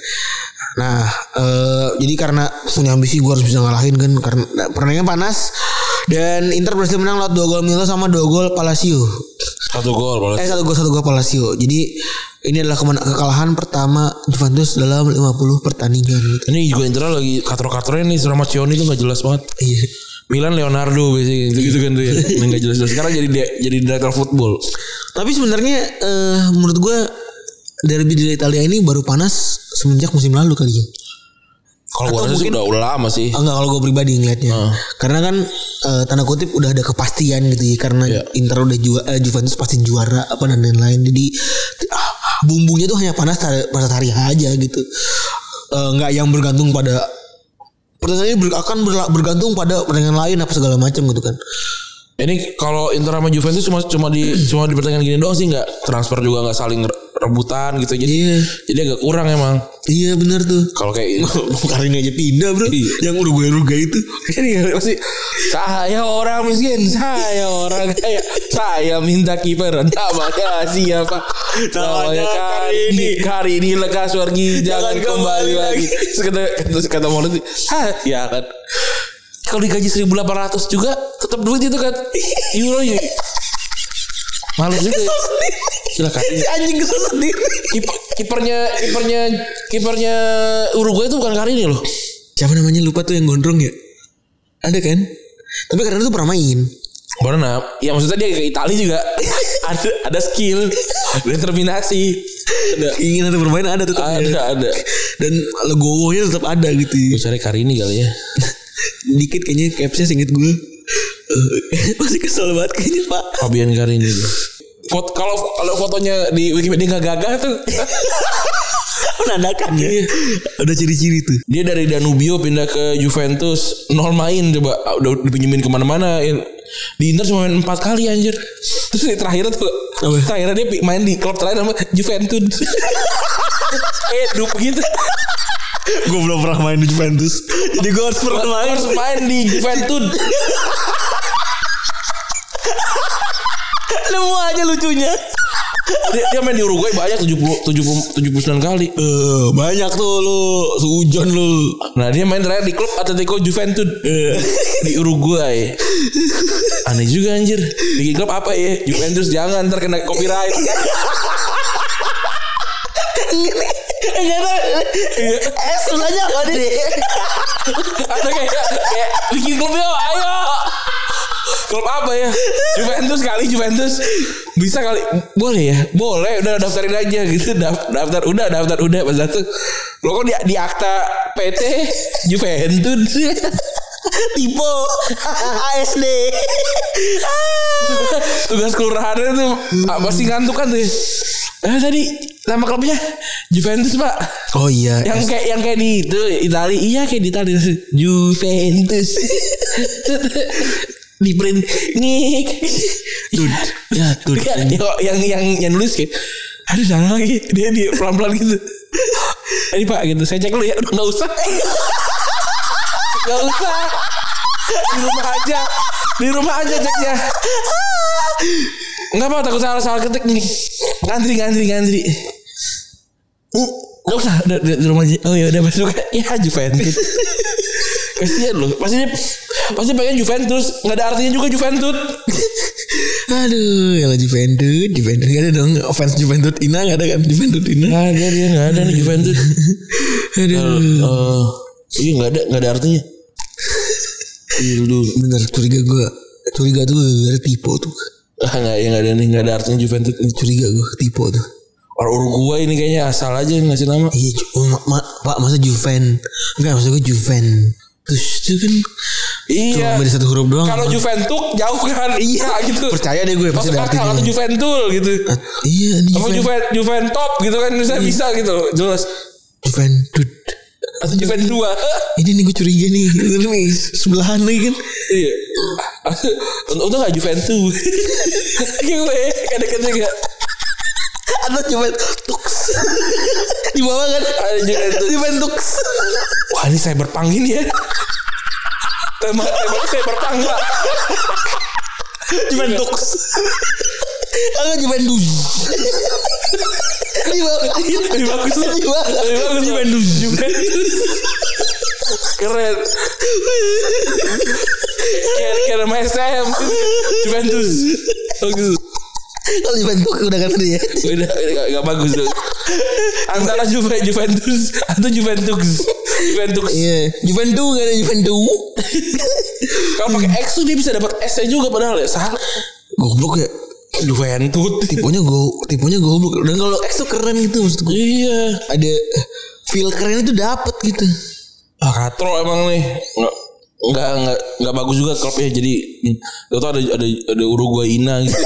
Nah, eh, jadi karena punya ambisi gue harus bisa ngalahin kan karena nah, pertandingan panas dan Inter berhasil menang lewat dua gol Milo sama dua gol Palacio. Satu gol malah. Eh satu gol satu gol Palacio. Jadi ini adalah kekalahan pertama Juventus dalam 50 pertandingan. Ini juga Inter lagi katro-katronya nih sama Cioni tuh gak jelas banget. Iya. Milan Leonardo biasanya gitu, gitu kan tuh ya. (laughs) Yang gak jelas-jelas. Sekarang jadi dia, jadi direktur football. Tapi sebenarnya eh, menurut gue derby di Italia ini baru panas semenjak musim lalu kali ya. Kalau Atau gue rasa sih mungkin- udah udah lama sih. Ah, Enggak kalau gue pribadi ngelihatnya. Ah. Karena kan eh, tanda kutip udah ada kepastian gitu ya karena Iya. Inter udah juara Juventus pasti juara apa dan lain-lain. Jadi ah, bumbunya tuh hanya panas pada hari aja gitu. Eh, Enggak yang bergantung pada pertandingan ini akan bergantung pada pertandingan lain apa segala macam gitu kan. Ini kalau Inter sama Juventus cuma cuma di (clears throat) cuma di pertandingan gini doang sih nggak transfer juga nggak saling re- rebutan gitu. Jadi Iya. jadi agak kurang emang. Iya benar tuh. Kalau kayak (laughs) Kali ini aja pindah bro. Iya. Yang Uruguay-Uruguay itu. (laughs) ini pasti saya orang miskin, saya orang kaya, saya minta kiper namanya siapa? (laughs) Namanya Karini. Karini lekas pergi, jangan kembali lagi. Terus kata terus kata Maulid, "Hah, ya kan." Kalau digaji 1800 juga tetap duit itu kan. Euro ya. Malu juga. ya. Silakan. (laughs) Si anjing kesel sendiri. Kiper, kipernya kipernya kipernya Uruguay itu bukan Karini loh. Siapa namanya lupa tuh yang gondrong ya? Ada kan? Tapi karena itu pernah main. Karena ya maksudnya dia ke Italia juga (laughs) ada ada skill, determinasi. Ada Keinginan untuk bermain ada tetap ada ada. Dan legowonya tetap ada gitu. Gue cari Karini kali ya. (laughs) Dikit kayaknya capsnya singkat gue. Eh, (laughs) Masih kesel banget kayaknya pak. Fabian Karini. Foto kalau kalau fotonya di Wikipedia nggak gagah tuh. (laughs) Menandakan ya. Ada ciri-ciri tuh. Dia dari Danubio pindah ke Juventus nol main coba Ah, udah dipinjemin ke mana-mana di Inter cuma main empat kali anjir terus di terakhir tuh Apa? terakhirnya dia main di klub terakhir nama Juventus (laughs) kayak dup gitu gue belum pernah main di Juventus. Jadi gue harus pernah main. harus main di Juventus Nemu aja lucunya. dia, dia main di Uruguay banyak 70 70 79 kali. Eh, banyak tuh lu Sujon lu. Nah, dia main terakhir di klub Atletico Juventus di Uruguay. Aneh juga anjir. Bikin klub apa ya? Juventus jangan ntar kena copyright. Enggak ada. Eh, sebenarnya apa deh? Atau kayak kayak bikin klub yuk, ayo. Klub apa ya? Juventus kali Juventus bisa kali boleh ya boleh udah daftarin aja gitu Daf- daftar udah daftar udah pas satu lo kok di, di akta PT Juventus Tipe ASD. (laughs) tugas kelurahan itu apa sih ngantuk kan tuh ya? eh tadi nama klubnya? Juventus pak. Oh iya. yang kayak yang kayak di itu Itali. Iya kayak di Itali Juventus. (laughs) Di print. Ngik. Tuh, ya tuh. Iya, yang yang yang nulis kayak aduh salah lagi. Dia di pelan pelan gitu. Ini pak gitu. Saya cek dulu ya nggak usah (laughs) nggak usah. Di rumah aja. Di rumah aja ceknya nggak apa takut salah salah ketik nih. Ngantri ngantri ngantri. Hmm, nggak usah. Udah, udah di rumah aja. Oh ya udah masuk ya Juventus. Kasihan loh. Pasti dia pasti pengen Juventus. Nggak ada artinya juga Juventus. Aduh, ya Juventus, Juventus. Gak ada dong. Fans Juventus Ina gak ada kan? Juventus Ina. Nggak ada dia nggak ada nih Juventus. Aduh. Eh, iya nggak ada nggak ada artinya. Iya dulu. Bener curiga gue Curiga tuh ada tipe tuh Ah nggak ya nggak ada nih nggak ada artinya Juventus. Curiga gue tipe tuh Orang Uruguay ini kayaknya asal aja ngasih nama. Iya cu- ma- ma- Pak masa Juven Enggak maksud gue Juven Terus itu kan Iya. Cuma satu huruf doang Kalau Juventus jauh kan (laughs) iya gitu. Percaya deh gue pasti ada artinya atau Juventus gitu. Iya di Apa Juven Juven Juventop gitu kan bisa bisa gitu jelas. Juventus Atau Juventus dua. (laughs) Ini nih gue curiga nih Ini nih Sebelahan nih kan Iya. (laughs) Untung gak Juventus. (laughs) Gue kadang-kadang juga. Atau Juventus Di bawah kan Ada Juventus. Juventus Wah ini cyberpunk ini ya. Tema temanya cyberpunk pak. Juventus Kalau Juventus Di bawah Lebih bagus. Di bawah Lebih bagus Juventus. Juventus. Keren. Kayak kayak nama SM. Juventus. Bagus. Kalau Juventus udah kan tadi ya Udah, udah gak, bagus tuh. Antara Juve, Juventus atau Juventus. Juventus. Iya Juventus gak ada Juventus Kalau pakai X tuh dia bisa dapat S juga padahal ya. Salah. Goblok ya Juventus. Tipenya go Tipenya goblok Dan kalau X tuh keren gitu maksud gue Iya. Ada Feel keren itu dapet gitu Ah katro emang nih. Nggak nggak nggak nggak bagus juga klubnya jadi itu ada ada ada Uruguayina gitu. (laughs)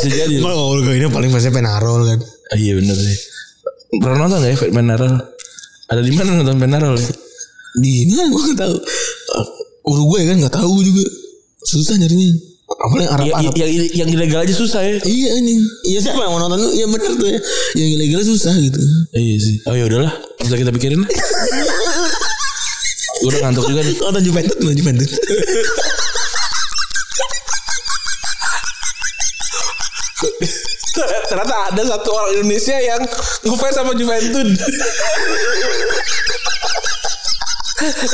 Bisa jadi. loh. Kalau gue ini paling pasti Penarol kan Ah, iya bener sih. Pernah nonton ya Penarol? Ada di mana nonton Penarol? ya? Di mana gue gak tau Uruguay kan gak tahu juga Susah nyarinya Apalagi Arab Ya, Arab yang yang ilegal aja susah ya. Iya anjing Iya siapa yang mau nonton lu Iya bener tuh ya Yang ilegal susah gitu Iya sih. Oh ya udahlah, bisa kita pikirin lah. (laughs) Gue udah ngantuk juga nih. Nonton Juventus Nonton Juventus Ternyata ada satu orang Indonesia yang ngefans sama Juventus.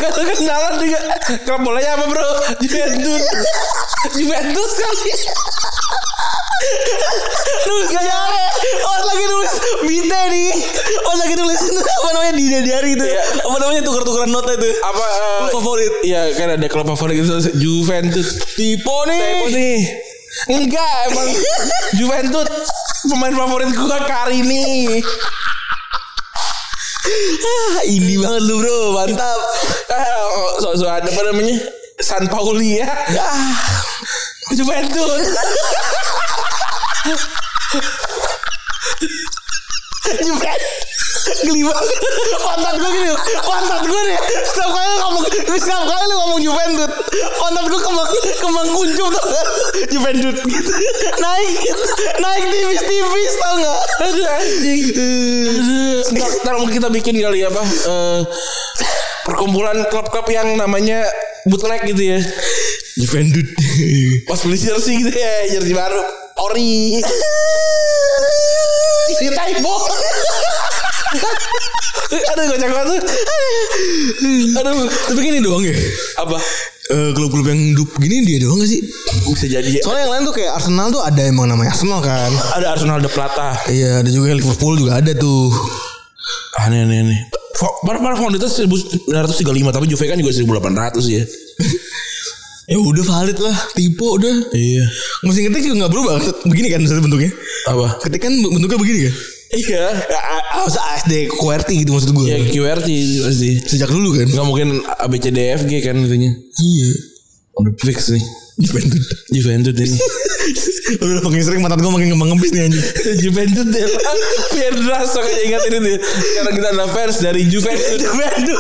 Kalau kenalan juga. Klub bolanya apa bro? Juventus. Juventus kali Nulis gak nyampe Oh lagi nulis Binte nih. Oh lagi nulis Apa namanya di diary itu. Apa namanya Tukar-tukaran nota itu. Apa eh, Klub favorit. Iya kan ada klub favorit gitu Juventus. Tipo nih. Tempo nih. Enggak emang Juventus Pemain favorit gua Karini. Ah, Ini banget lu bro. Mantap. Ah, oh, so, so ada apa namanya? San Pauli ya. Ah, Juventus. (laughs) Juventus Geli banget Pantat gue gini Pantat gue nih. Setiap kali lu ngomong Setiap kali lu ngomong Juventus Pantat gue kembang Kembang kuncup tau gak? Juventus. Gitu Naik Naik tipis-tipis tau gak? Aduh anjing. Ntar, kita bikin kali ya apa? Eh, Perkumpulan klub-klub yang namanya bootleg gitu ya. Juventus. Pas beli jersey gitu ya Jersey baru. Ori. Isi typo Aduh kocak banget Aduh Tapi gini doang ya Apa Eh, Klub-klub yang hidup gini dia doang gak sih Bisa jadi ya Soalnya yang lain tuh kayak Arsenal tuh ada emang namanya Arsenal kan Ada Arsenal de Plata Iya ada juga Liverpool juga ada tuh Aneh aneh aneh Para para itu 1935 Tapi Juve kan juga 1800 ya Ya udah valid lah, tipe udah. Iya. Mesin ketik juga nggak berubah. Begini kan bentuknya. Apa? Ketik kan bentuknya begini kan. Iya. Masa ASD QWERTY gitu maksud gue. Ya QWERTY pasti. Sejak dulu kan. Gak mungkin ABCDFG kan itunya. Iya. Udah fix nih. Juventus. Juventus ini. (laughs) Udah makin sering mata gue makin ngembang nih anjing. (laughs) Juventus dia Piedras Soalnya ingat ini nih Karena kita adalah fans dari Juventus (laughs) Juventus.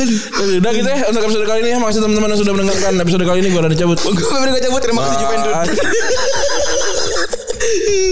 Aduh, Udah gitu ya Untuk episode kali ini ya Makasih teman-teman yang sudah mendengarkan Episode kali ini gue udah dicabut Gue gak cabut terima kasih Juventus. Bye.